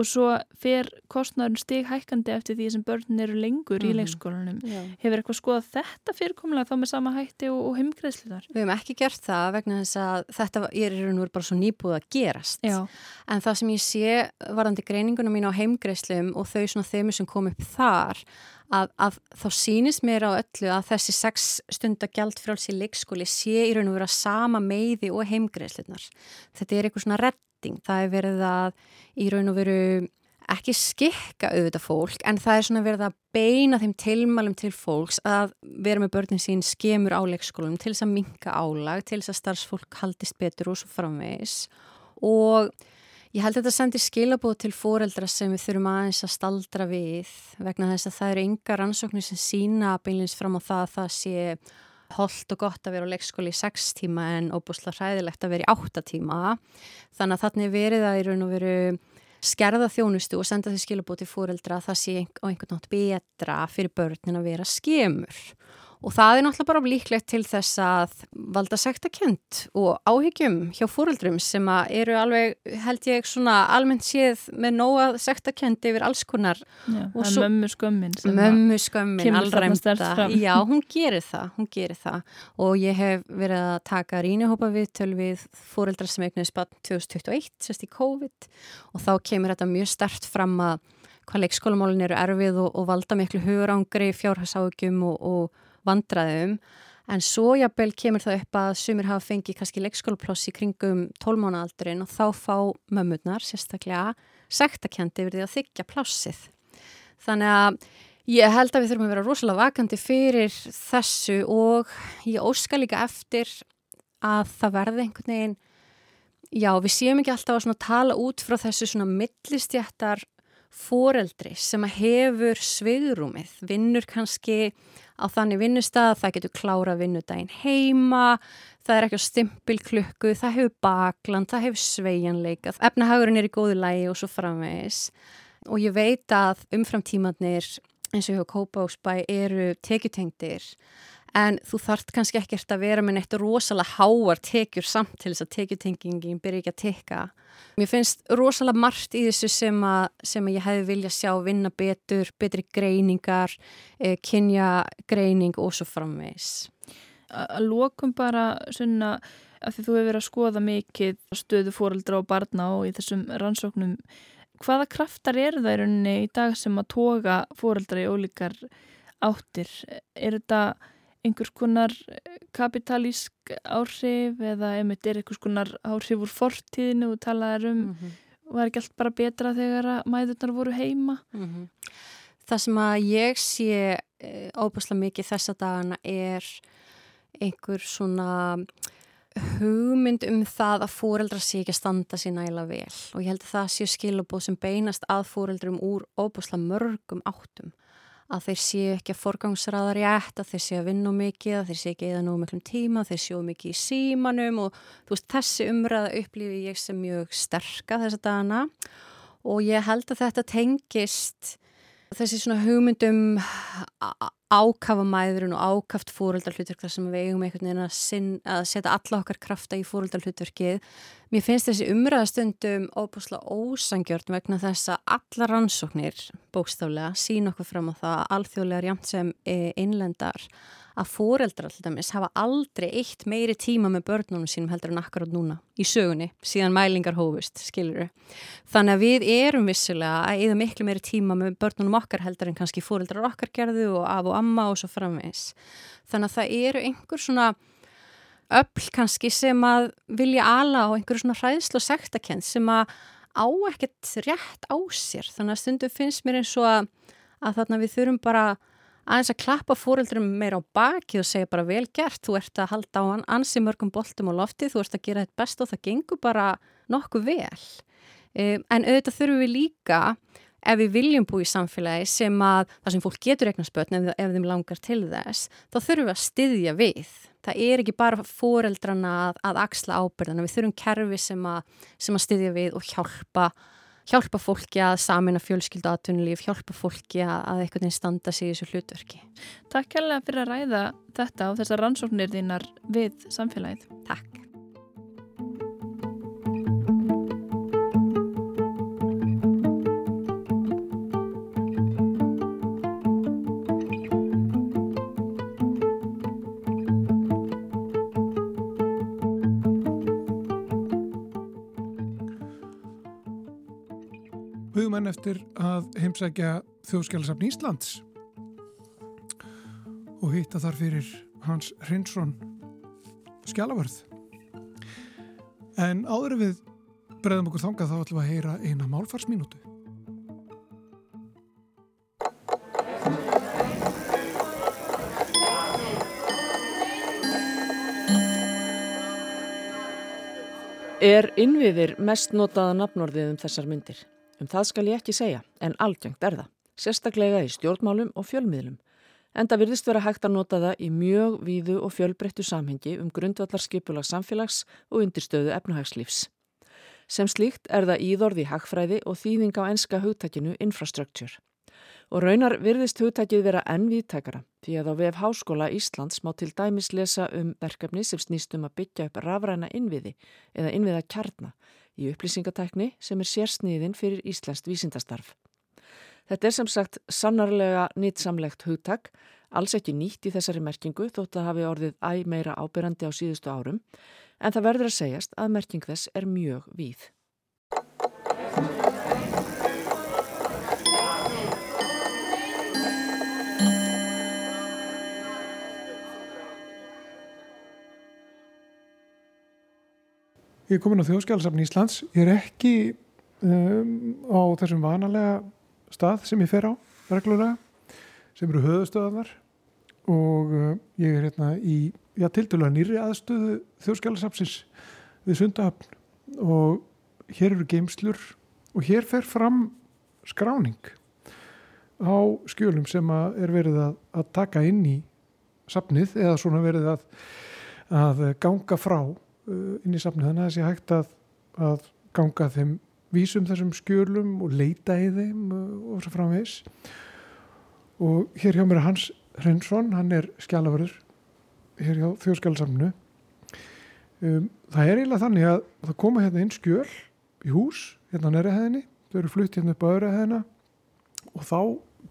og svo fer kostnæðurinn stig hækkandi eftir því sem börn eru lengur mm -hmm. í mhm. leikskólanum. Já. Hefur eitthvað skoðað þetta fyrirkomlega þá með sama hætti og, og heimgreðsluðar? Við hefum ekki gert það vegna þess að þetta er í raun og veru bara svo nýbúið að gerast. Já. En það sem ég sé varandi greiningunum mín á heimgreðslum og þau svona þeimur sem kom upp þar að, að þá sínist mér á öllu að þessi sex stundar gjaldfrálsi leikskóli sé í raun og vera sama meiði og heimgreðslunar. Þetta er eitthvað svona redding. Það er verið að í raun og veru ekki skikka auðvitað fólk en það er svona verið að beina þeim tilmælum til fólks að vera með börnin sín skemur á leikskólum til þess að minka álag, til þess að starfsfólk haldist betur og svo framvegs og Ég held að þetta sendir skilabóð til fóreldra sem við þurfum aðeins að staldra við vegna þess að það eru ynga rannsóknir sem sína beinleins fram á það að það sé holdt og gott að vera á leikskóli í 6 tíma en óbúslega hræðilegt að vera í 8 tíma. Þannig að þannig verið að í raun og veru skerða þjónustu og senda því skilabóð til fóreldra að það sé á einhvern nátt betra fyrir börnin að vera skemur. Og það er náttúrulega bara líklegt til þess að valda sektakjönd og áhyggjum hjá fóröldrum sem eru alveg, held ég, svona almennt séð með nóga sektakjönd yfir alls konar. Já, það er mömmu skömmin. Mömmu skömmin, allræmda. Já, hún gerir það, hún gerir það. Og ég hef verið að taka rínihópa við töl við fóröldrar sem eignuði spatt 2021, sérst í COVID og þá kemur þetta mjög stert fram að hvað leikskólamálin eru erfið og, og valda miklu hugurangri, fjárhagságjum og, og vandraðum en svo jafnvel kemur það upp að sumir hafa fengið kannski leikskólaploss í kringum tólmánaaldurinn og þá fá mömmurnar sérstaklega sektakjandi yfir því að þykja plássið. Þannig að Ég held að við þurfum að vera rosalega vakandi fyrir þessu og ég óska líka eftir að það verði einhvern veginn, já við séum ekki alltaf að tala út frá þessu millistjættar foreldri sem hefur svigðrúmið, vinnur kannski á þannig vinnustad, það getur klára vinnudaginn heima, það er ekki á stimpilklukku, það hefur bakland, það hefur sveianleika, efnahagurinn er í góðu lægi og svo framvegis. Og ég veit að umframtímanir eins og hjá Kópásbæ eru tekjutengdir en þú þart kannski ekkert að vera með neitt rosalega háar tekjur samt til þess að tekjutengingin byrja ekki að tekka. Mér finnst rosalega margt í þessu sem að, sem að ég hefði vilja sjá vinna betur, betri greiningar, eh, kynja greining og svo framvegs. Að lokum bara svona að því þú hefur verið að skoða mikið stöðu fóreldra og barna og í þessum rannsóknum hvaða kraftar er það í rauninni í dag sem að toga fóreldra í ólíkar áttir? Er þetta einhvers konar kapitalísk áhrif eða einmitt er einhvers konar áhrif úr fortíðinu og talaður um mm -hmm. var ekki allt bara betra þegar að mæðurnar voru heima? Mm -hmm. Það sem að ég sé eh, óbúslega mikið þessa dagana er einhver svona hugmynd um það að fóreldra sé ekki að standa sér næla vel og ég held að það sé skilabóð sem beinast að fóreldrum úr óbúslega mörgum áttum að þeir séu ekki að forgangsraða rétt, að þeir séu að vinna mikið, að þeir séu ekki eða nú miklum tíma, þeir séu mikið í símanum og veist þessi umræða upplifi ég sem mjög sterka þess að dana og ég held að þetta tengist þessi svona hugmyndum ákafa mæðurinn og ákaft fóröldalhutverk þar sem við eigum einhvern veginn að, sinn, að setja alla okkar krafta í fóröldalhutverkið. Mér finnst þessi umræðastundum óbúslega ósangjörn vegna þess að alla rannsóknir bókstaflega sín okkur fram á það alþjóðlega rjámt sem innlendar að fóreldrar alltaf mis hafa aldrei eitt meiri tíma með börnunum sínum heldur en akkurát núna í sögunni síðan mælingar hófust, skiluru. Þannig að við erum vissilega að eða miklu meiri tíma með börnunum okkar heldur en kannski fóreldrar okkar gerðu og af og amma og svo framvegs. Þannig að það eru einhver svona öll kannski sem að vilja ala á einhverju svona hræðslu og sektakent sem að á ekkert rétt á sér. Þannig að stundu finnst mér eins og að, að þarna við þurfum bara aðeins að klappa fóreldrum meira á baki og segja bara vel gert, þú ert að halda á ansi mörgum boltum á lofti, þú ert að gera þetta best og það gengur bara nokkuð vel. Um, en auðvitað þurfum við líka, ef við viljum búið í samfélagi sem að það sem fólk getur eignarspötn ef, ef þeim langar til þess, þá þurfum við að styðja við. Það er ekki bara fóreldrana að, að axla ábyrðana, við þurfum kerfi sem að, sem að styðja við og hjálpa hjálpa fólki að samina fjölskyldu aðtunulíf, hjálpa fólki að, að einhvern veginn standa sig í þessu hlutverki. Takk kærlega fyrir að ræða þetta og þessar rannsóknir þínar við samfélagið. Takk. Eftir að heimsækja þjóðskjálasafn Íslands og hitta þar fyrir Hans Hrinsson skjálavörð. En áður við bregðum okkur þangað þá ætlum við að heyra eina málfarsminútu. Er innviðir mest notaða nafnorðið um þessar myndir? Um það skal ég ekki segja, en algengt er það, sérstaklega í stjórnmálum og fjölmiðlum. En það virðist vera hægt að nota það í mjög víðu og fjölbreyttu samhengi um grundvallar skipulag samfélags og undirstöðu efnahagslífs. Sem slíkt er það íðorði hagfræði og þýðing á enska hugtækinu infrastructure. Og raunar virðist hugtækið vera enn viðtækara því að á VF Háskóla Íslands má til dæmis lesa um verkefni sem snýst um að byggja upp rafræna innviði eða innviða kjarna í upplýsingatækni sem er sérsniðin fyrir Íslandst vísindastarf. Þetta er sem sagt sannarlega nýtsamlegt hugtak, alls ekki nýtt í þessari merkingu þótt að hafi orðið æg meira ábyrrandi á síðustu árum, en það verður að segjast að merking þess er mjög víð. Ég er komin á þjóðskjálasafn Íslands. Ég er ekki um, á þessum vanalega stað sem ég fer á reglulega. sem eru höðustöðanar og uh, ég er hérna í, já, tildulega nýri aðstöðu þjóðskjálasapsins við Sundahöfn og hér eru geimslur og hér fer fram skráning á skjölum sem er verið að, að taka inn í sapnið eða svona verið að, að ganga frá inn í sapnið þannig að það sé hægt að, að ganga þeim vísum þessum skjölum og leita í þeim uh, og svo framvegs og hér hjá mér er Hans Hreinsson, hann er skjálaförður hér hjá þjóðskjálasamnu um, það er eiginlega þannig að það koma hérna inn skjöl í hús, hérna næri hæðinni þau eru flutt hérna upp á öðru hæðina og þá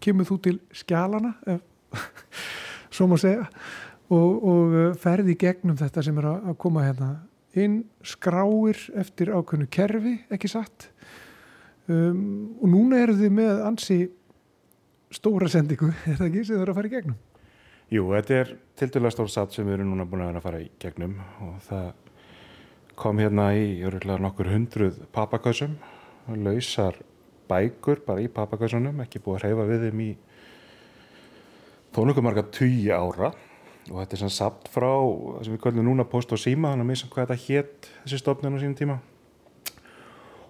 kemur þú til skjálana ef, [laughs] svo má segja og, og uh, ferði gegnum þetta sem er að koma hérna inn skráir eftir ákveðnu kerfi, ekki satt um, og núna eru þið með ansi stóra sendingu, [laughs] er það ekki, sem þau eru að fara í gegnum? Jú, þetta er til dæla stór satt sem við erum núna búin að vera að fara í gegnum og það kom hérna í öruglega nokkur hundruð papakausum lausar bækur bara í papakausunum, ekki búið að hreyfa við þeim í tónleikum marga tugi ára og þetta er svona samt frá sem við kallum núna post og síma þannig að misa hvað þetta hétt þessi stofnun á sínum tíma.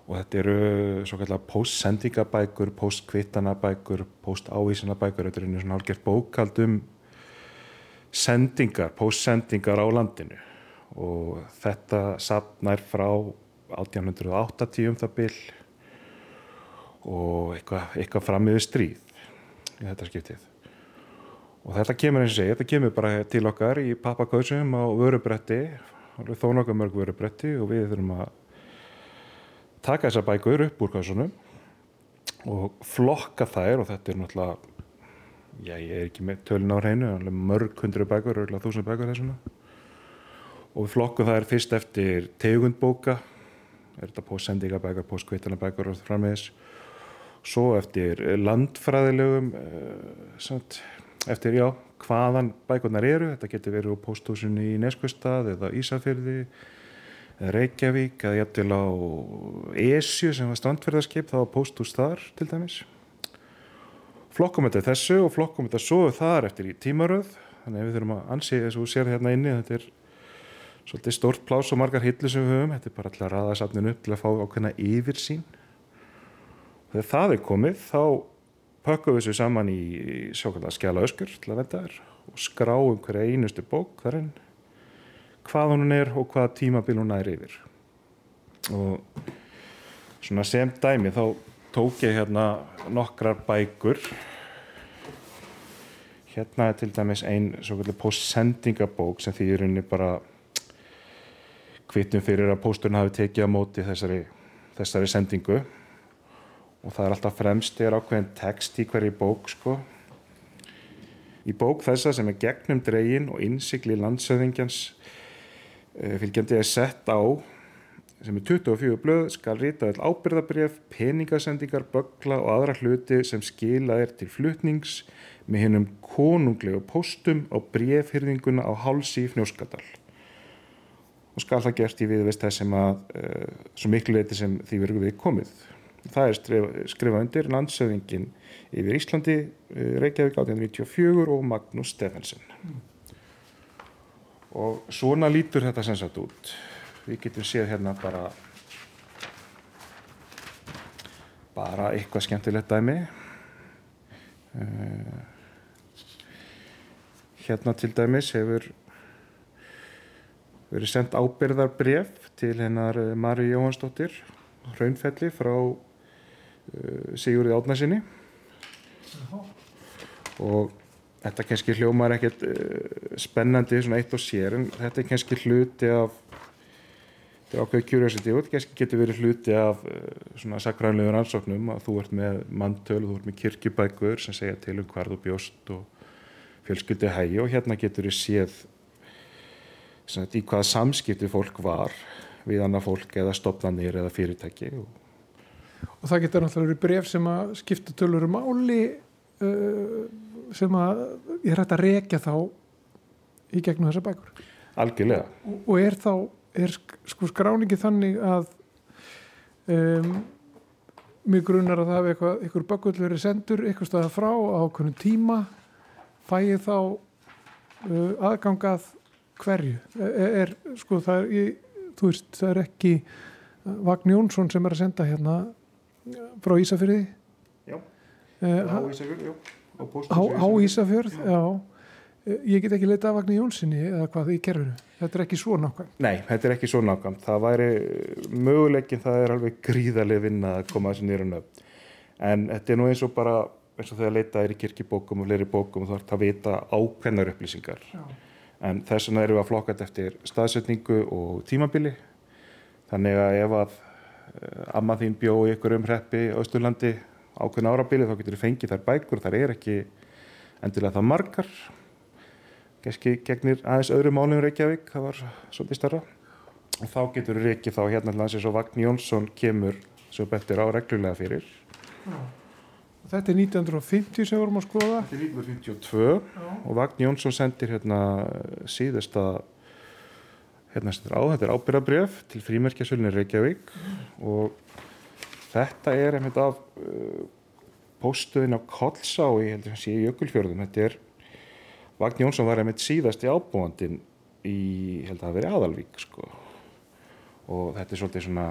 Og þetta eru svo kallar post-sendingabækur post-kvittanabækur, post-ávísinabækur þetta er einu svona hálfgert bókald um sendingar post-sendingar á landinu. Og þetta sapnær frá 1880 um það byll og eitthvað, eitthvað fram yfir stríð í þetta skiptið og þetta kemur eins og segja, þetta kemur bara til okkar í pappakausum á vörubretti þó nokkuð mörg vörubretti og við þurfum að taka þessar bækur upp úr kausunum og flokka þær og þetta er náttúrulega já ég er ekki með tölun á hreinu mörg hundru bækur, örgulega þúsund bækur og við flokkum þær fyrst eftir tegundbóka er þetta póstsendingabækur, póstkvittanabækur og frammeðis svo eftir landfræðilegum uh, eftir já, hvaðan bækurnar eru. Þetta getur verið á pósthúsinu í Neskvistad eða Ísafjörði eða Reykjavík eða jættil á Esju sem var strandferðarskip þá var pósthús þar til dæmis. Flokkum þetta þessu og flokkum þetta svo þar eftir í tímaröð. Þannig að við þurfum að ansi þess að þú sér hérna inni þetta er svolítið stórt plás og margar hillu sem við höfum. Þetta er bara til að ræða safninu upp til að fá ákveðna yfir sín þegar það er komið þá pakkum við þessu saman í sjókvæmlega skjala öskur til að venda þér og skráum hverja einustu bók þarinn hvað hún er og hvaða tímabil hún er yfir. Og svona sem dæmi þá tók ég hérna nokkrar bækur. Hérna er til dæmis ein svo kallið postsendingabók sem því í rauninni bara kvittum fyrir að pósturinn hafi tekið á móti þessari, þessari sendingu og það er alltaf fremst er ákveðin text í hverju bók sko. Í bók þessa sem er gegnum dregin og innsikli landsöðingjans uh, fylgjandi er sett á sem er 24 blöð skal rita all ábyrðabref, peningasendingar, bögla og aðra hluti sem skila er til flutnings með hennum konunglegu postum á brefhyrðinguna á hálsi í Fnjóskadal og skal það gert í viðvist þessum að uh, svo miklu leiti sem því verður við komið það er skrifað undir landsöðingin yfir Íslandi eh, Reykjavík 1894 og Magnús Steffensen mm. og svona lítur þetta sem sagt út við getum séð hérna bara bara eitthvað skemmtilegt dæmi uh, hérna til dæmis hefur verið sendt ábyrðarbref til hennar Mari Jóhansdóttir Hraunfelli frá Eh, Sigurði Átnarsinni og þetta kannski hljómar ekkert uh, spennandi svona eitt og sér en þetta er kannski hluti af þetta er ákveðið curiosity og þetta kannski getur verið hluti af uh, svona sakræðanlegur ansóknum að þú ert með mantöl og þú ert með kirkjubækur sem segja til um hvað þú bjóst og fjölskyldu hægi og hérna getur þið séð svona, í hvaða samskipti fólk var við annað fólk eða stopnarnir eða fyrirtæki og og það getur náttúrulega verið bref sem að skipta tölur um áli uh, sem að ég hægt að rekja þá í gegnum þessa bækur. Algjörlega. Og, og er þá, er sko skráningi þannig að um, mjög grunnar að það hefur eitthvað, eitthvað bökull verið sendur eitthvað staða frá á okkunnum tíma fæ ég þá uh, aðgangað hverju? Er, er sko það er ég, veist, það er ekki Vagn Jónsson sem er að senda hérna frá Ísafjörði Já. uh, Á Ísafjörð. Á Ísafjörð já. Eh, ég get ekki leita að Vagni Jónssoni eða hvað í kerfinu, þetta er ekki svo nákvæm Nei, þetta er ekki svo nákvæmt. Það væri möguleikin, það er alveg gríðarlega vinna að koma þessi nýra nöfn. En þetta er nú eins og bara, eins og þegar leitað er í kirkibókum og fleiri bókum og þú ert að vita ákveðnar upplýsingar. Já. En þess vegna erum við að flokka þetta eftir staðsetningu og tímabili. Þannig að ef að amma þín bjó í ykkur umhreppi á Östurlandi ákveðin árabili þá getur þú fengið þær bækur. Þar er ekki endilega það margar. Geski gegnir aðeins öðru málum Reykjavík, það var svolítið starra. Og þá getur þú reykið þá hérna hans eins og Vagn Jónsson kemur svo betur á reglulega fyrir. þetta er 1950 sem við vorum að skoða Þetta er 1952 og Vagn Jónsson sendir hérna síðasta hérna stendur á, þetta er ábyrðabrjöf til frímerkjasölunni Reykjavík og þetta er einmitt af uh, póstuðin á Kollsá í, heldur að sé Jökulfjörðum. Þetta er, Vagn Jónsson var einmitt síðasti ábúandin í, ég held að veri aðalvík sko. Og þetta er svolítið svona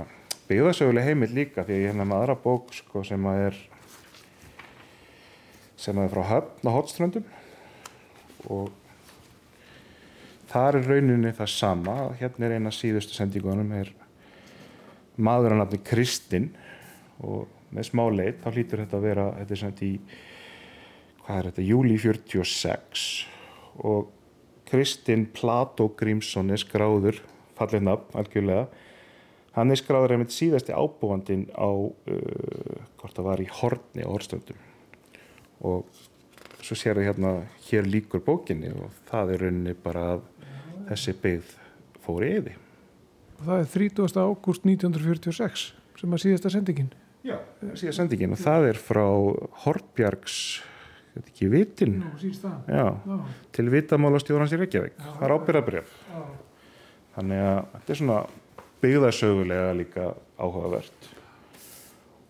byggðasöguleg heimild líka því að ég hérna með aðra bók sko sem að er sem að er frá höfn á hotströndum og þar er rauninni það sama. Hérna er eina síðustu sendingunum er maður að nafni Kristinn. Og með smá leit þá hlýtur þetta að vera þetta er sem í hvað er þetta, júli 46 og Kristinn Plató Grímsson er skráður fallið nafn, algjörlega. Hann er skráður einmitt síðasti ábúandin á uh, hvort það var í Hortni á Hortstöndum og svo sér það hérna hér líkur bókinni og það er rauninni bara að þessi byggð fór í eði og það er 30. ágúst 1946 sem að síðasta sendingin. Já, síðan sendingin og það er frá Hortbjargs þetta ekki vitin Nú, Já, Já, til vitamála stjórnans í Reykjavík. Já. það er ábyrðabrjöf þannig að þetta er svona byggðasögulega líka áhugavert.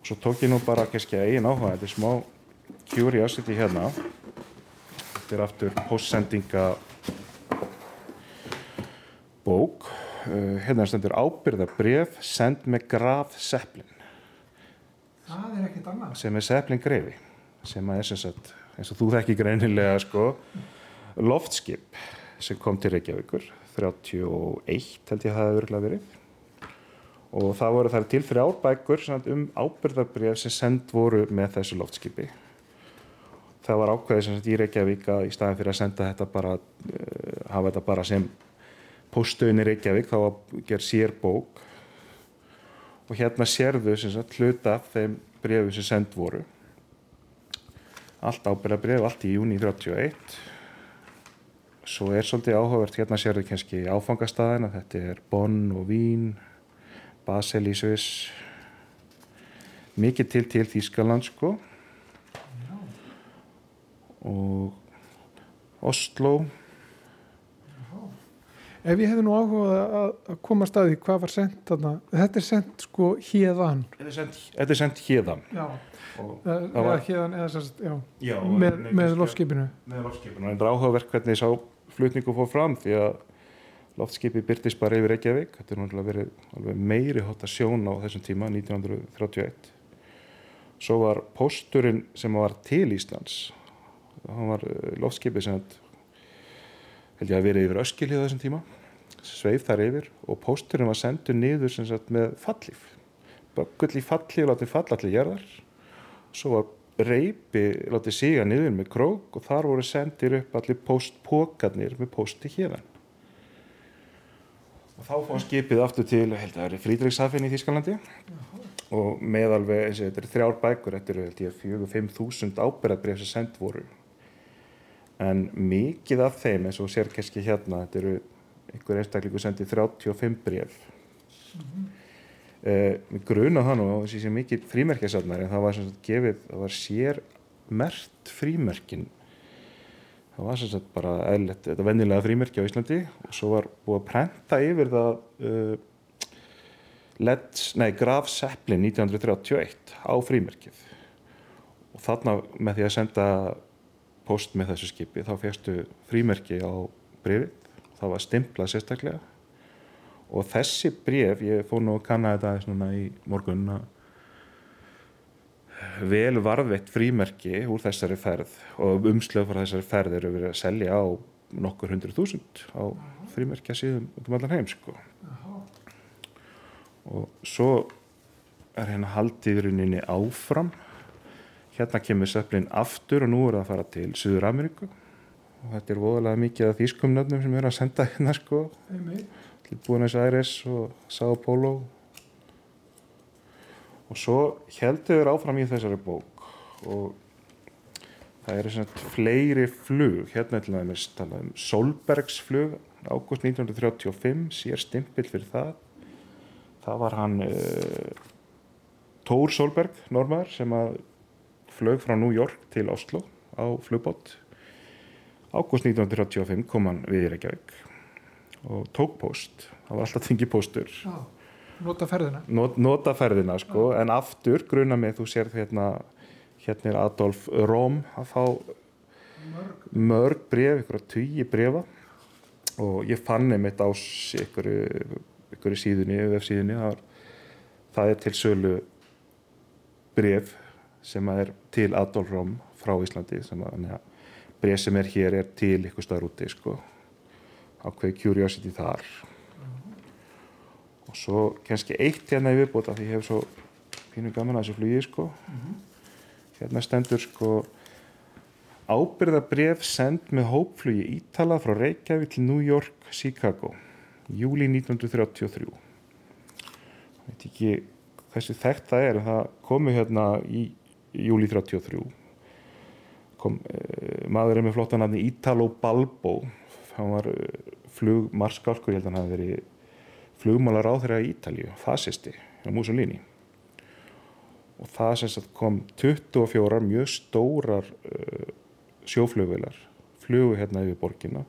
Og svo tók ég nú bara kannski að eigin áhuga þetta er smá curiosity hérna. Þetta er aftur postsendinga bók. Uh, hérna stendur ábyrðabrjöf send með graf Sepplin Það er ekkert annað. Sem er Sepplin greifi sem að er sem sagt eins og þú þekki greinilega sko loftskip sem kom til Reykjavíkur 31 held ég að það hefur örgulega verið. Og það voru þar til fyrir árbækur um ábyrðarbref sem send voru með þessu loftskipi. Það var ákveðið sem sagt í Reykjavík að í staðin fyrir að senda þetta bara uh, hafa þetta bara sem póstöðin í Reykjavík þá var gerð sér bók og hérna sérðu sagt hluta af þeim brefu sem send voru. Allt ábyrðarbref, allt í júni 31 svo er svolítið áhugavert hérna sérðu kannski áfangastæðina þetta er Bonn og Vín Basel í Sviss. Mikið til til Þýskaland sko. Og Oslo Ef ég hefði nú áhugað að, að koma að staði hvað var sendt þarna? Þetta er sendt sko hérðan þetta er sendt, sendt Já, og eða hérðan eða sérst, með, með loftskipinu. með loftskipinu. En það er áhugavert hvernig sá flutningu fór fram því að loftskipi byrtist bara yfir Reykjavík. Þetta er náttúrulega verið alveg meiri hótt að sjón á þessum tíma 1931 svo var pósturinn sem var til Íslands. Hann var eh, loftskipi að held ég að verið yfir öskilið á þessum tíma. Sveif þar yfir og pósturinn var sendur niður sagt með fallíf böggull í fallíf látið falla allir gerðar svo var reypi látið síga niður með krók og þar voru sendir upp allir póstpókarnir með pósti hérðan og þá fór skipið aftur til held að það er Frídriksafinn í Þískalandi og með alveg þetta er þrjár bækur þetta eru held ég fjögur, fimm þúsund ábyrðabrif sem send voru en mikið af þeim eins og sér kannski hérna þetta eru einhver einstaklingu sendið 35 bref mm -hmm. gruna það nú og þessi sem mikið frímerkjasafnar en það var sem sagt gefið það var sér mert frímerkin. Það var sem sagt bara eðlert, þetta vennilega frímerki á Íslandi og svo var búið að prenta yfir það uh, Let's, nei, Graf Zeppelin 1931 á frímerkið. Og þarna með því að senda post með þessu skipi þá fegstu frímerki á brefið það var stimplað sérstaklega og þessi bref, ég fór nú að kanna þetta í morgun vel varðveitt frímerki úr þessari ferð og umslöf frá þessari ferð eru verið að selja á nokkur hundru þúsund á frímerkja síðan um allan heim sko. og svo er hérna haldiðurinninni áfram hérna kemur söflin aftur og nú er það að fara til Suður Ameríku og þetta er voðalega mikið af þýskumnöfnum sem eru að senda hérna sko. Til Buenos Aires og Sao Paulo. Og svo heldur við áfram í þessari bók. Og það eru svona fleiri flug. Hérna til dæmis talað um Solbergsflug ágúst 1935 sér stimpill fyrir það. Það var hann uh, Tór Solberg, normaður sem að flög frá New York til Oslo á flugbót. Ágúst 1935 kom hann við í Reykjavík og tók post það var alltaf þingi postur Já, nota ferðina. Not, nota ferðina sko. En aftur gruna mig þú sér hérna hérna er Adolf Róm að fá mörg, mörg bref, ykkur að tugi brefa og ég fann einmitt á ykkur, ykkur síðunni, vefsíðunni það, það er til sölu bref sem er til Adolf Róm frá Íslandi sem að ja, bref sem er hér er til ykkur staðar úti sko. Ákveði curiosity þar. Og svo kannski eitt hérna í viðbóta því ég hef svo pínu gaman að þessu flugi sko. Hérna stendur sko ábyrðabref send með hópflugi Ítala frá Reykjavík til New York, Chicago júli 1933 ég veit ekki hversu þekkt það er það komu hérna í júli 33 kom uh, maður er með flottanarni Ítalo Balbo. Hann var uh, flugmarskálkur, ég held að hann hafi verið flugmálar á þeirra í Ítalju, fasisti á Mussolini. Og það sem sagt kom 24 mjög stórar uh, sjóflugvilar flugu hérna yfir borgina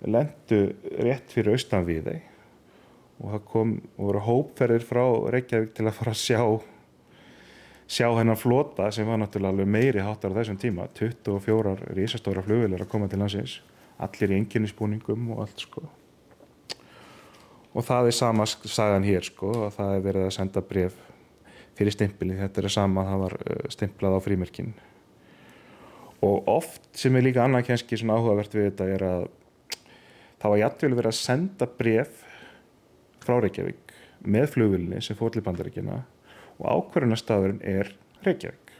lendu rétt fyrir austan við þeim og það kom og voru hópferðir frá Reykjavík til að fara að sjá sjá hennar flota sem var náttúrulega alveg meiri háttar á þessum tíma. 24 risastóra flugvilar að koma til landsins. Allir í enginninsbúningum og allt sko. Og það er sama sagan hér sko að það er verið að senda bref fyrir stimpili, þetta er sama það var stimplað á frímerkin. Og oft sem er líka annað kannski svona áhugavert við þetta er að það var jættvel verið að senda bref frá Reykjavík með flugvilni sem fór til bandaríkina og ákverðunarstaðurinn er Reykjavík.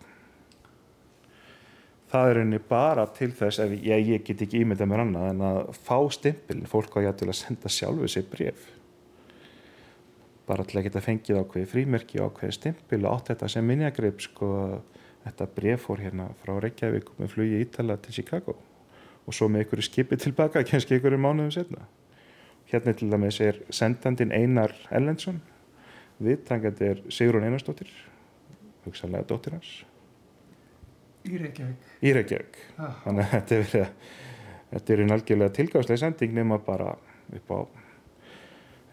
Það er henni bara til þess ef ég, ég get ekki ímyndað mér annað en að fá stimpilin, fólk á jættvel að senda sjálfu sér bref bara til að geta fengið ákveði frímerki ákveði stimpil og átt þetta sem minjagrip sko þetta bref fór hérna frá Reykjavík með flugi Ítala til Chicago. Og svo með einhverju skipi tilbaka [laughs] kannski einhverju mánuðum setna hérna til dæmis er sendandin Einar Ellensson viðtangandi er Sigrun Einarsdóttir hugsanlega dóttir hans. Í Reykjavík. Í Reykjavík. Ah. þannig að þetta er verið þetta er einn algjörlega tilgáðslega sending nema bara upp á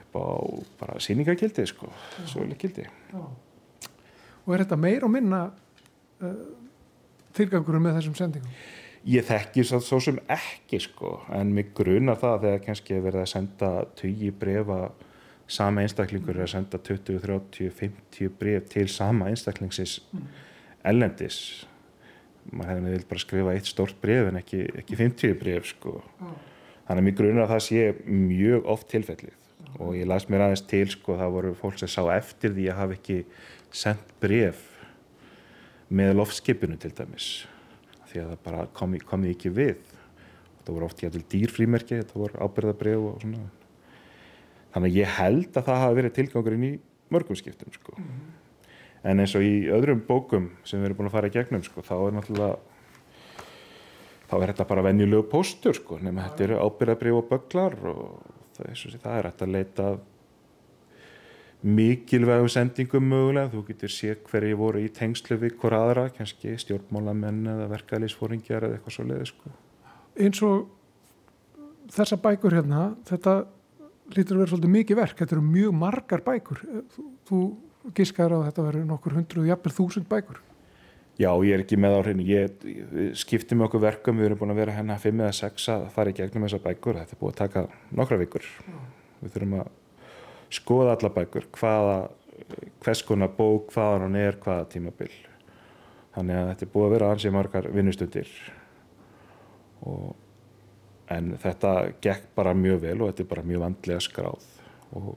upp á bara síningagildi sko, svolega gildi. Já. og er þetta meir og minna uh, tilgangurum með þessum sendingum? Ég þekki svo, svo sem ekki sko. En mig grunar það þegar kannski verið að senda 20 brefa sama einstaklingur er að senda 20, 30, 50 bref til sama einstaklingsins mm. ellendis maður hefði nefnilega bara skrifa eitt stórt bref en ekki, ekki 50 bref sko mm. þannig að mig grunar að það sé mjög oft tilfellið mm. og ég las mér aðeins til sko það voru fólk sem sá eftir því að hafa ekki sendt bref með loftskipinu til dæmis því að það bara komi, komi ekki við það voru oft jætil dýrfrímerki það voru ábyrðabref og svona þannig að ég held að það hafi verið tilgangurinn í mörgum skiptum sko. mm -hmm. en eins og í öðrum bókum sem við erum búin að fara í gegnum sko, þá er náttúrulega þá er þetta bara venjulegu póstur sko, nema þetta eru ábyrðabref og böglar og það er, það er að leita mikilvægum sendingum mögulega, þú getur séð hverju voru í tengslu við hver aðra, kannski stjórnmálamenn eða verkefælisfóringjar eða eitthvað svo leiði sko. Eins og þessa bækur hérna, þetta lítur að vera svolítið mikið verk, þetta eru mjög margar bækur, þú, þú gískar á að þetta verður nokkur hundruð, jafnvel þúsund bækur. Já, ég er ekki með á hreinu. Ég við skiptum okkur verkum, við erum búin að vera hérna fimm eða sex að fara í gegnum þessar bækur. Þetta er búið að taka nokkra vikur. Við þurfum að skoða alla bækur, hvaða, hvers konar bók, hvaðan hann er, hvaða tímabil. Þannig að þetta er búið að vera ansið margar vinnustundir. Og, en þetta gekk bara mjög vel og þetta er bara mjög vandlega skráð. Og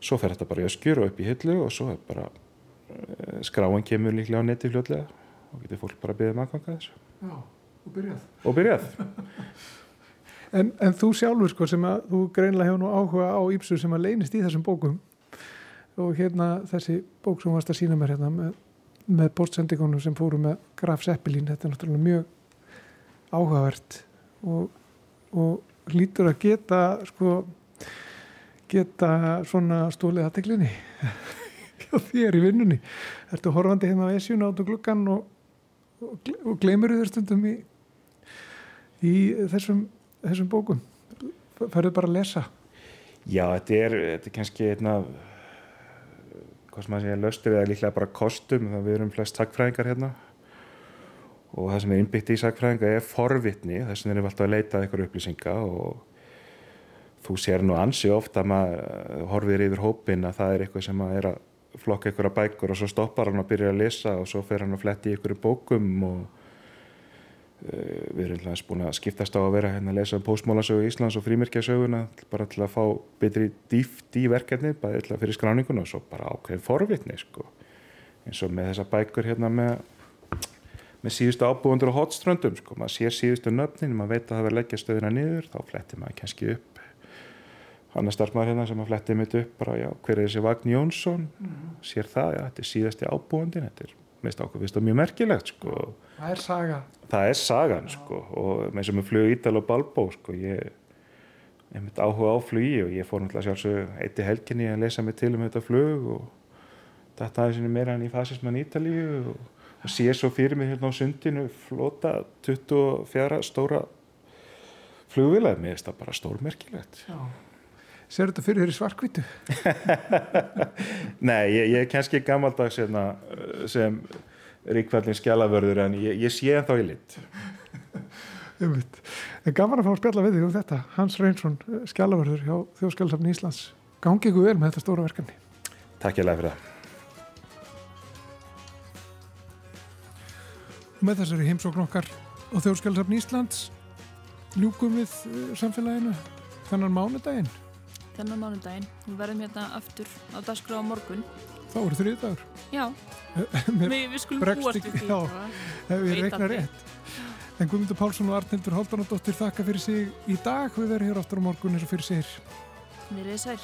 svo fer þetta bara í öskjur og upp í hillu og svo er bara Eh, skráin kemur líklega á neti fljótlega og getur fólk bara að byggja maðganga þessu Já, og byrjað. og byrjað [laughs] En, en þú sjálfur sko sem að þú greinlega hefur nú áhuga á Ípsu sem að leynist í þessum bókum og hérna þessi bók sem varst að sína mér hérna með, með postsendingunum sem fóru með Graf Seppelin, þetta er náttúrulega mjög áhugavert og, og lítur að geta sko geta svona stólið aðteglinni [laughs] hjá þér í vinnunni. Ertu horfandi hérna á esjun át og gluggan og, og, og gleymur þér stundum í, í þessum, þessum bókum? Færðu bara að lesa? Já, þetta er, þetta er kannski einna hvað sem að segja löstur eða líklega bara kostum. Það við erum flest sagfræðingar hérna og það sem er innbyggt í sagfræðinga er forvitni, þess vegna erum við alltaf að leita eitthvað upplýsinga og þú sér nú ansi ofta að maður horfir yfir hópin að það er eitthvað sem er að flokka ykkur að bækur og svo stoppar hann að byrja að lesa og svo fer hann að fletti ykkur í bókum og uh, við erum alltaf búin að skiptast á að vera hérna að lesa um postmálasögu Íslands og frímirkjasöguna bara til að fá betri dýft í verkefni bara fyrir skráninguna og svo bara ákveðin forvitni sko. Eins og með þessa bækur hérna með með síðustu ábúðundur og hotströndum sko, maður sér síðustu nöfnin, maður veit að það verður leggja stöðuna niður, þá flettir maður kannski upp. Hann er starfmaður hérna sem að fletti mitt upp bara, já, hver er þessi Vagn Jónsson? Mm. sér það, já, þetta er síðasti ábúandin þetta er mest ákveðist og mjög merkilegt sko. það er saga. Það er sagan, sko, og með sem er flug Ídal og Balbó, sko, ég ég mitt áhuga á flugi og ég fór náttúrulega sjálfsög eitt í helginni að lesa mig til um þetta flug og þetta aðeins er meira enn í fasismann Ítalíu og, og sé svo fyrir mig hérna á sundinu flota 24 stóra flugvilaði, mér finnst það bara stórmerkilegt Já Ser þetta fyrir þér í svarkvitu? [laughs] Nei, ég, ég er kannski gammaldags hérna, sem ríkvallin skjálavörður en ég, ég sé en þá í lit. [laughs] En gaman að fá að spjalla við þig um þetta. Hans Reynsson, skjálavörður hjá Þjóðskjálasafni Íslands. Gangi ykkur vel með þetta stóra verkefni. Takk ég lega fyrir það. Með þessari heimsókn okkar á Þjóðskjálasafni Íslands ljúkum við eh, samfélaginu þannan mánudaginn þennan mánundaginn. Við verðum hérna aftur á dagskrá á morgun. Þá eru þrjið dagur. Já, við, við skulum búast við því. Já, ef við reikna rétt. En Guðmundur Pálsson og Arnildur Haldanadóttir þakka fyrir sig í dag. Við verðum hér aftur á morgun eins og fyrir sér. Nýrið sæl.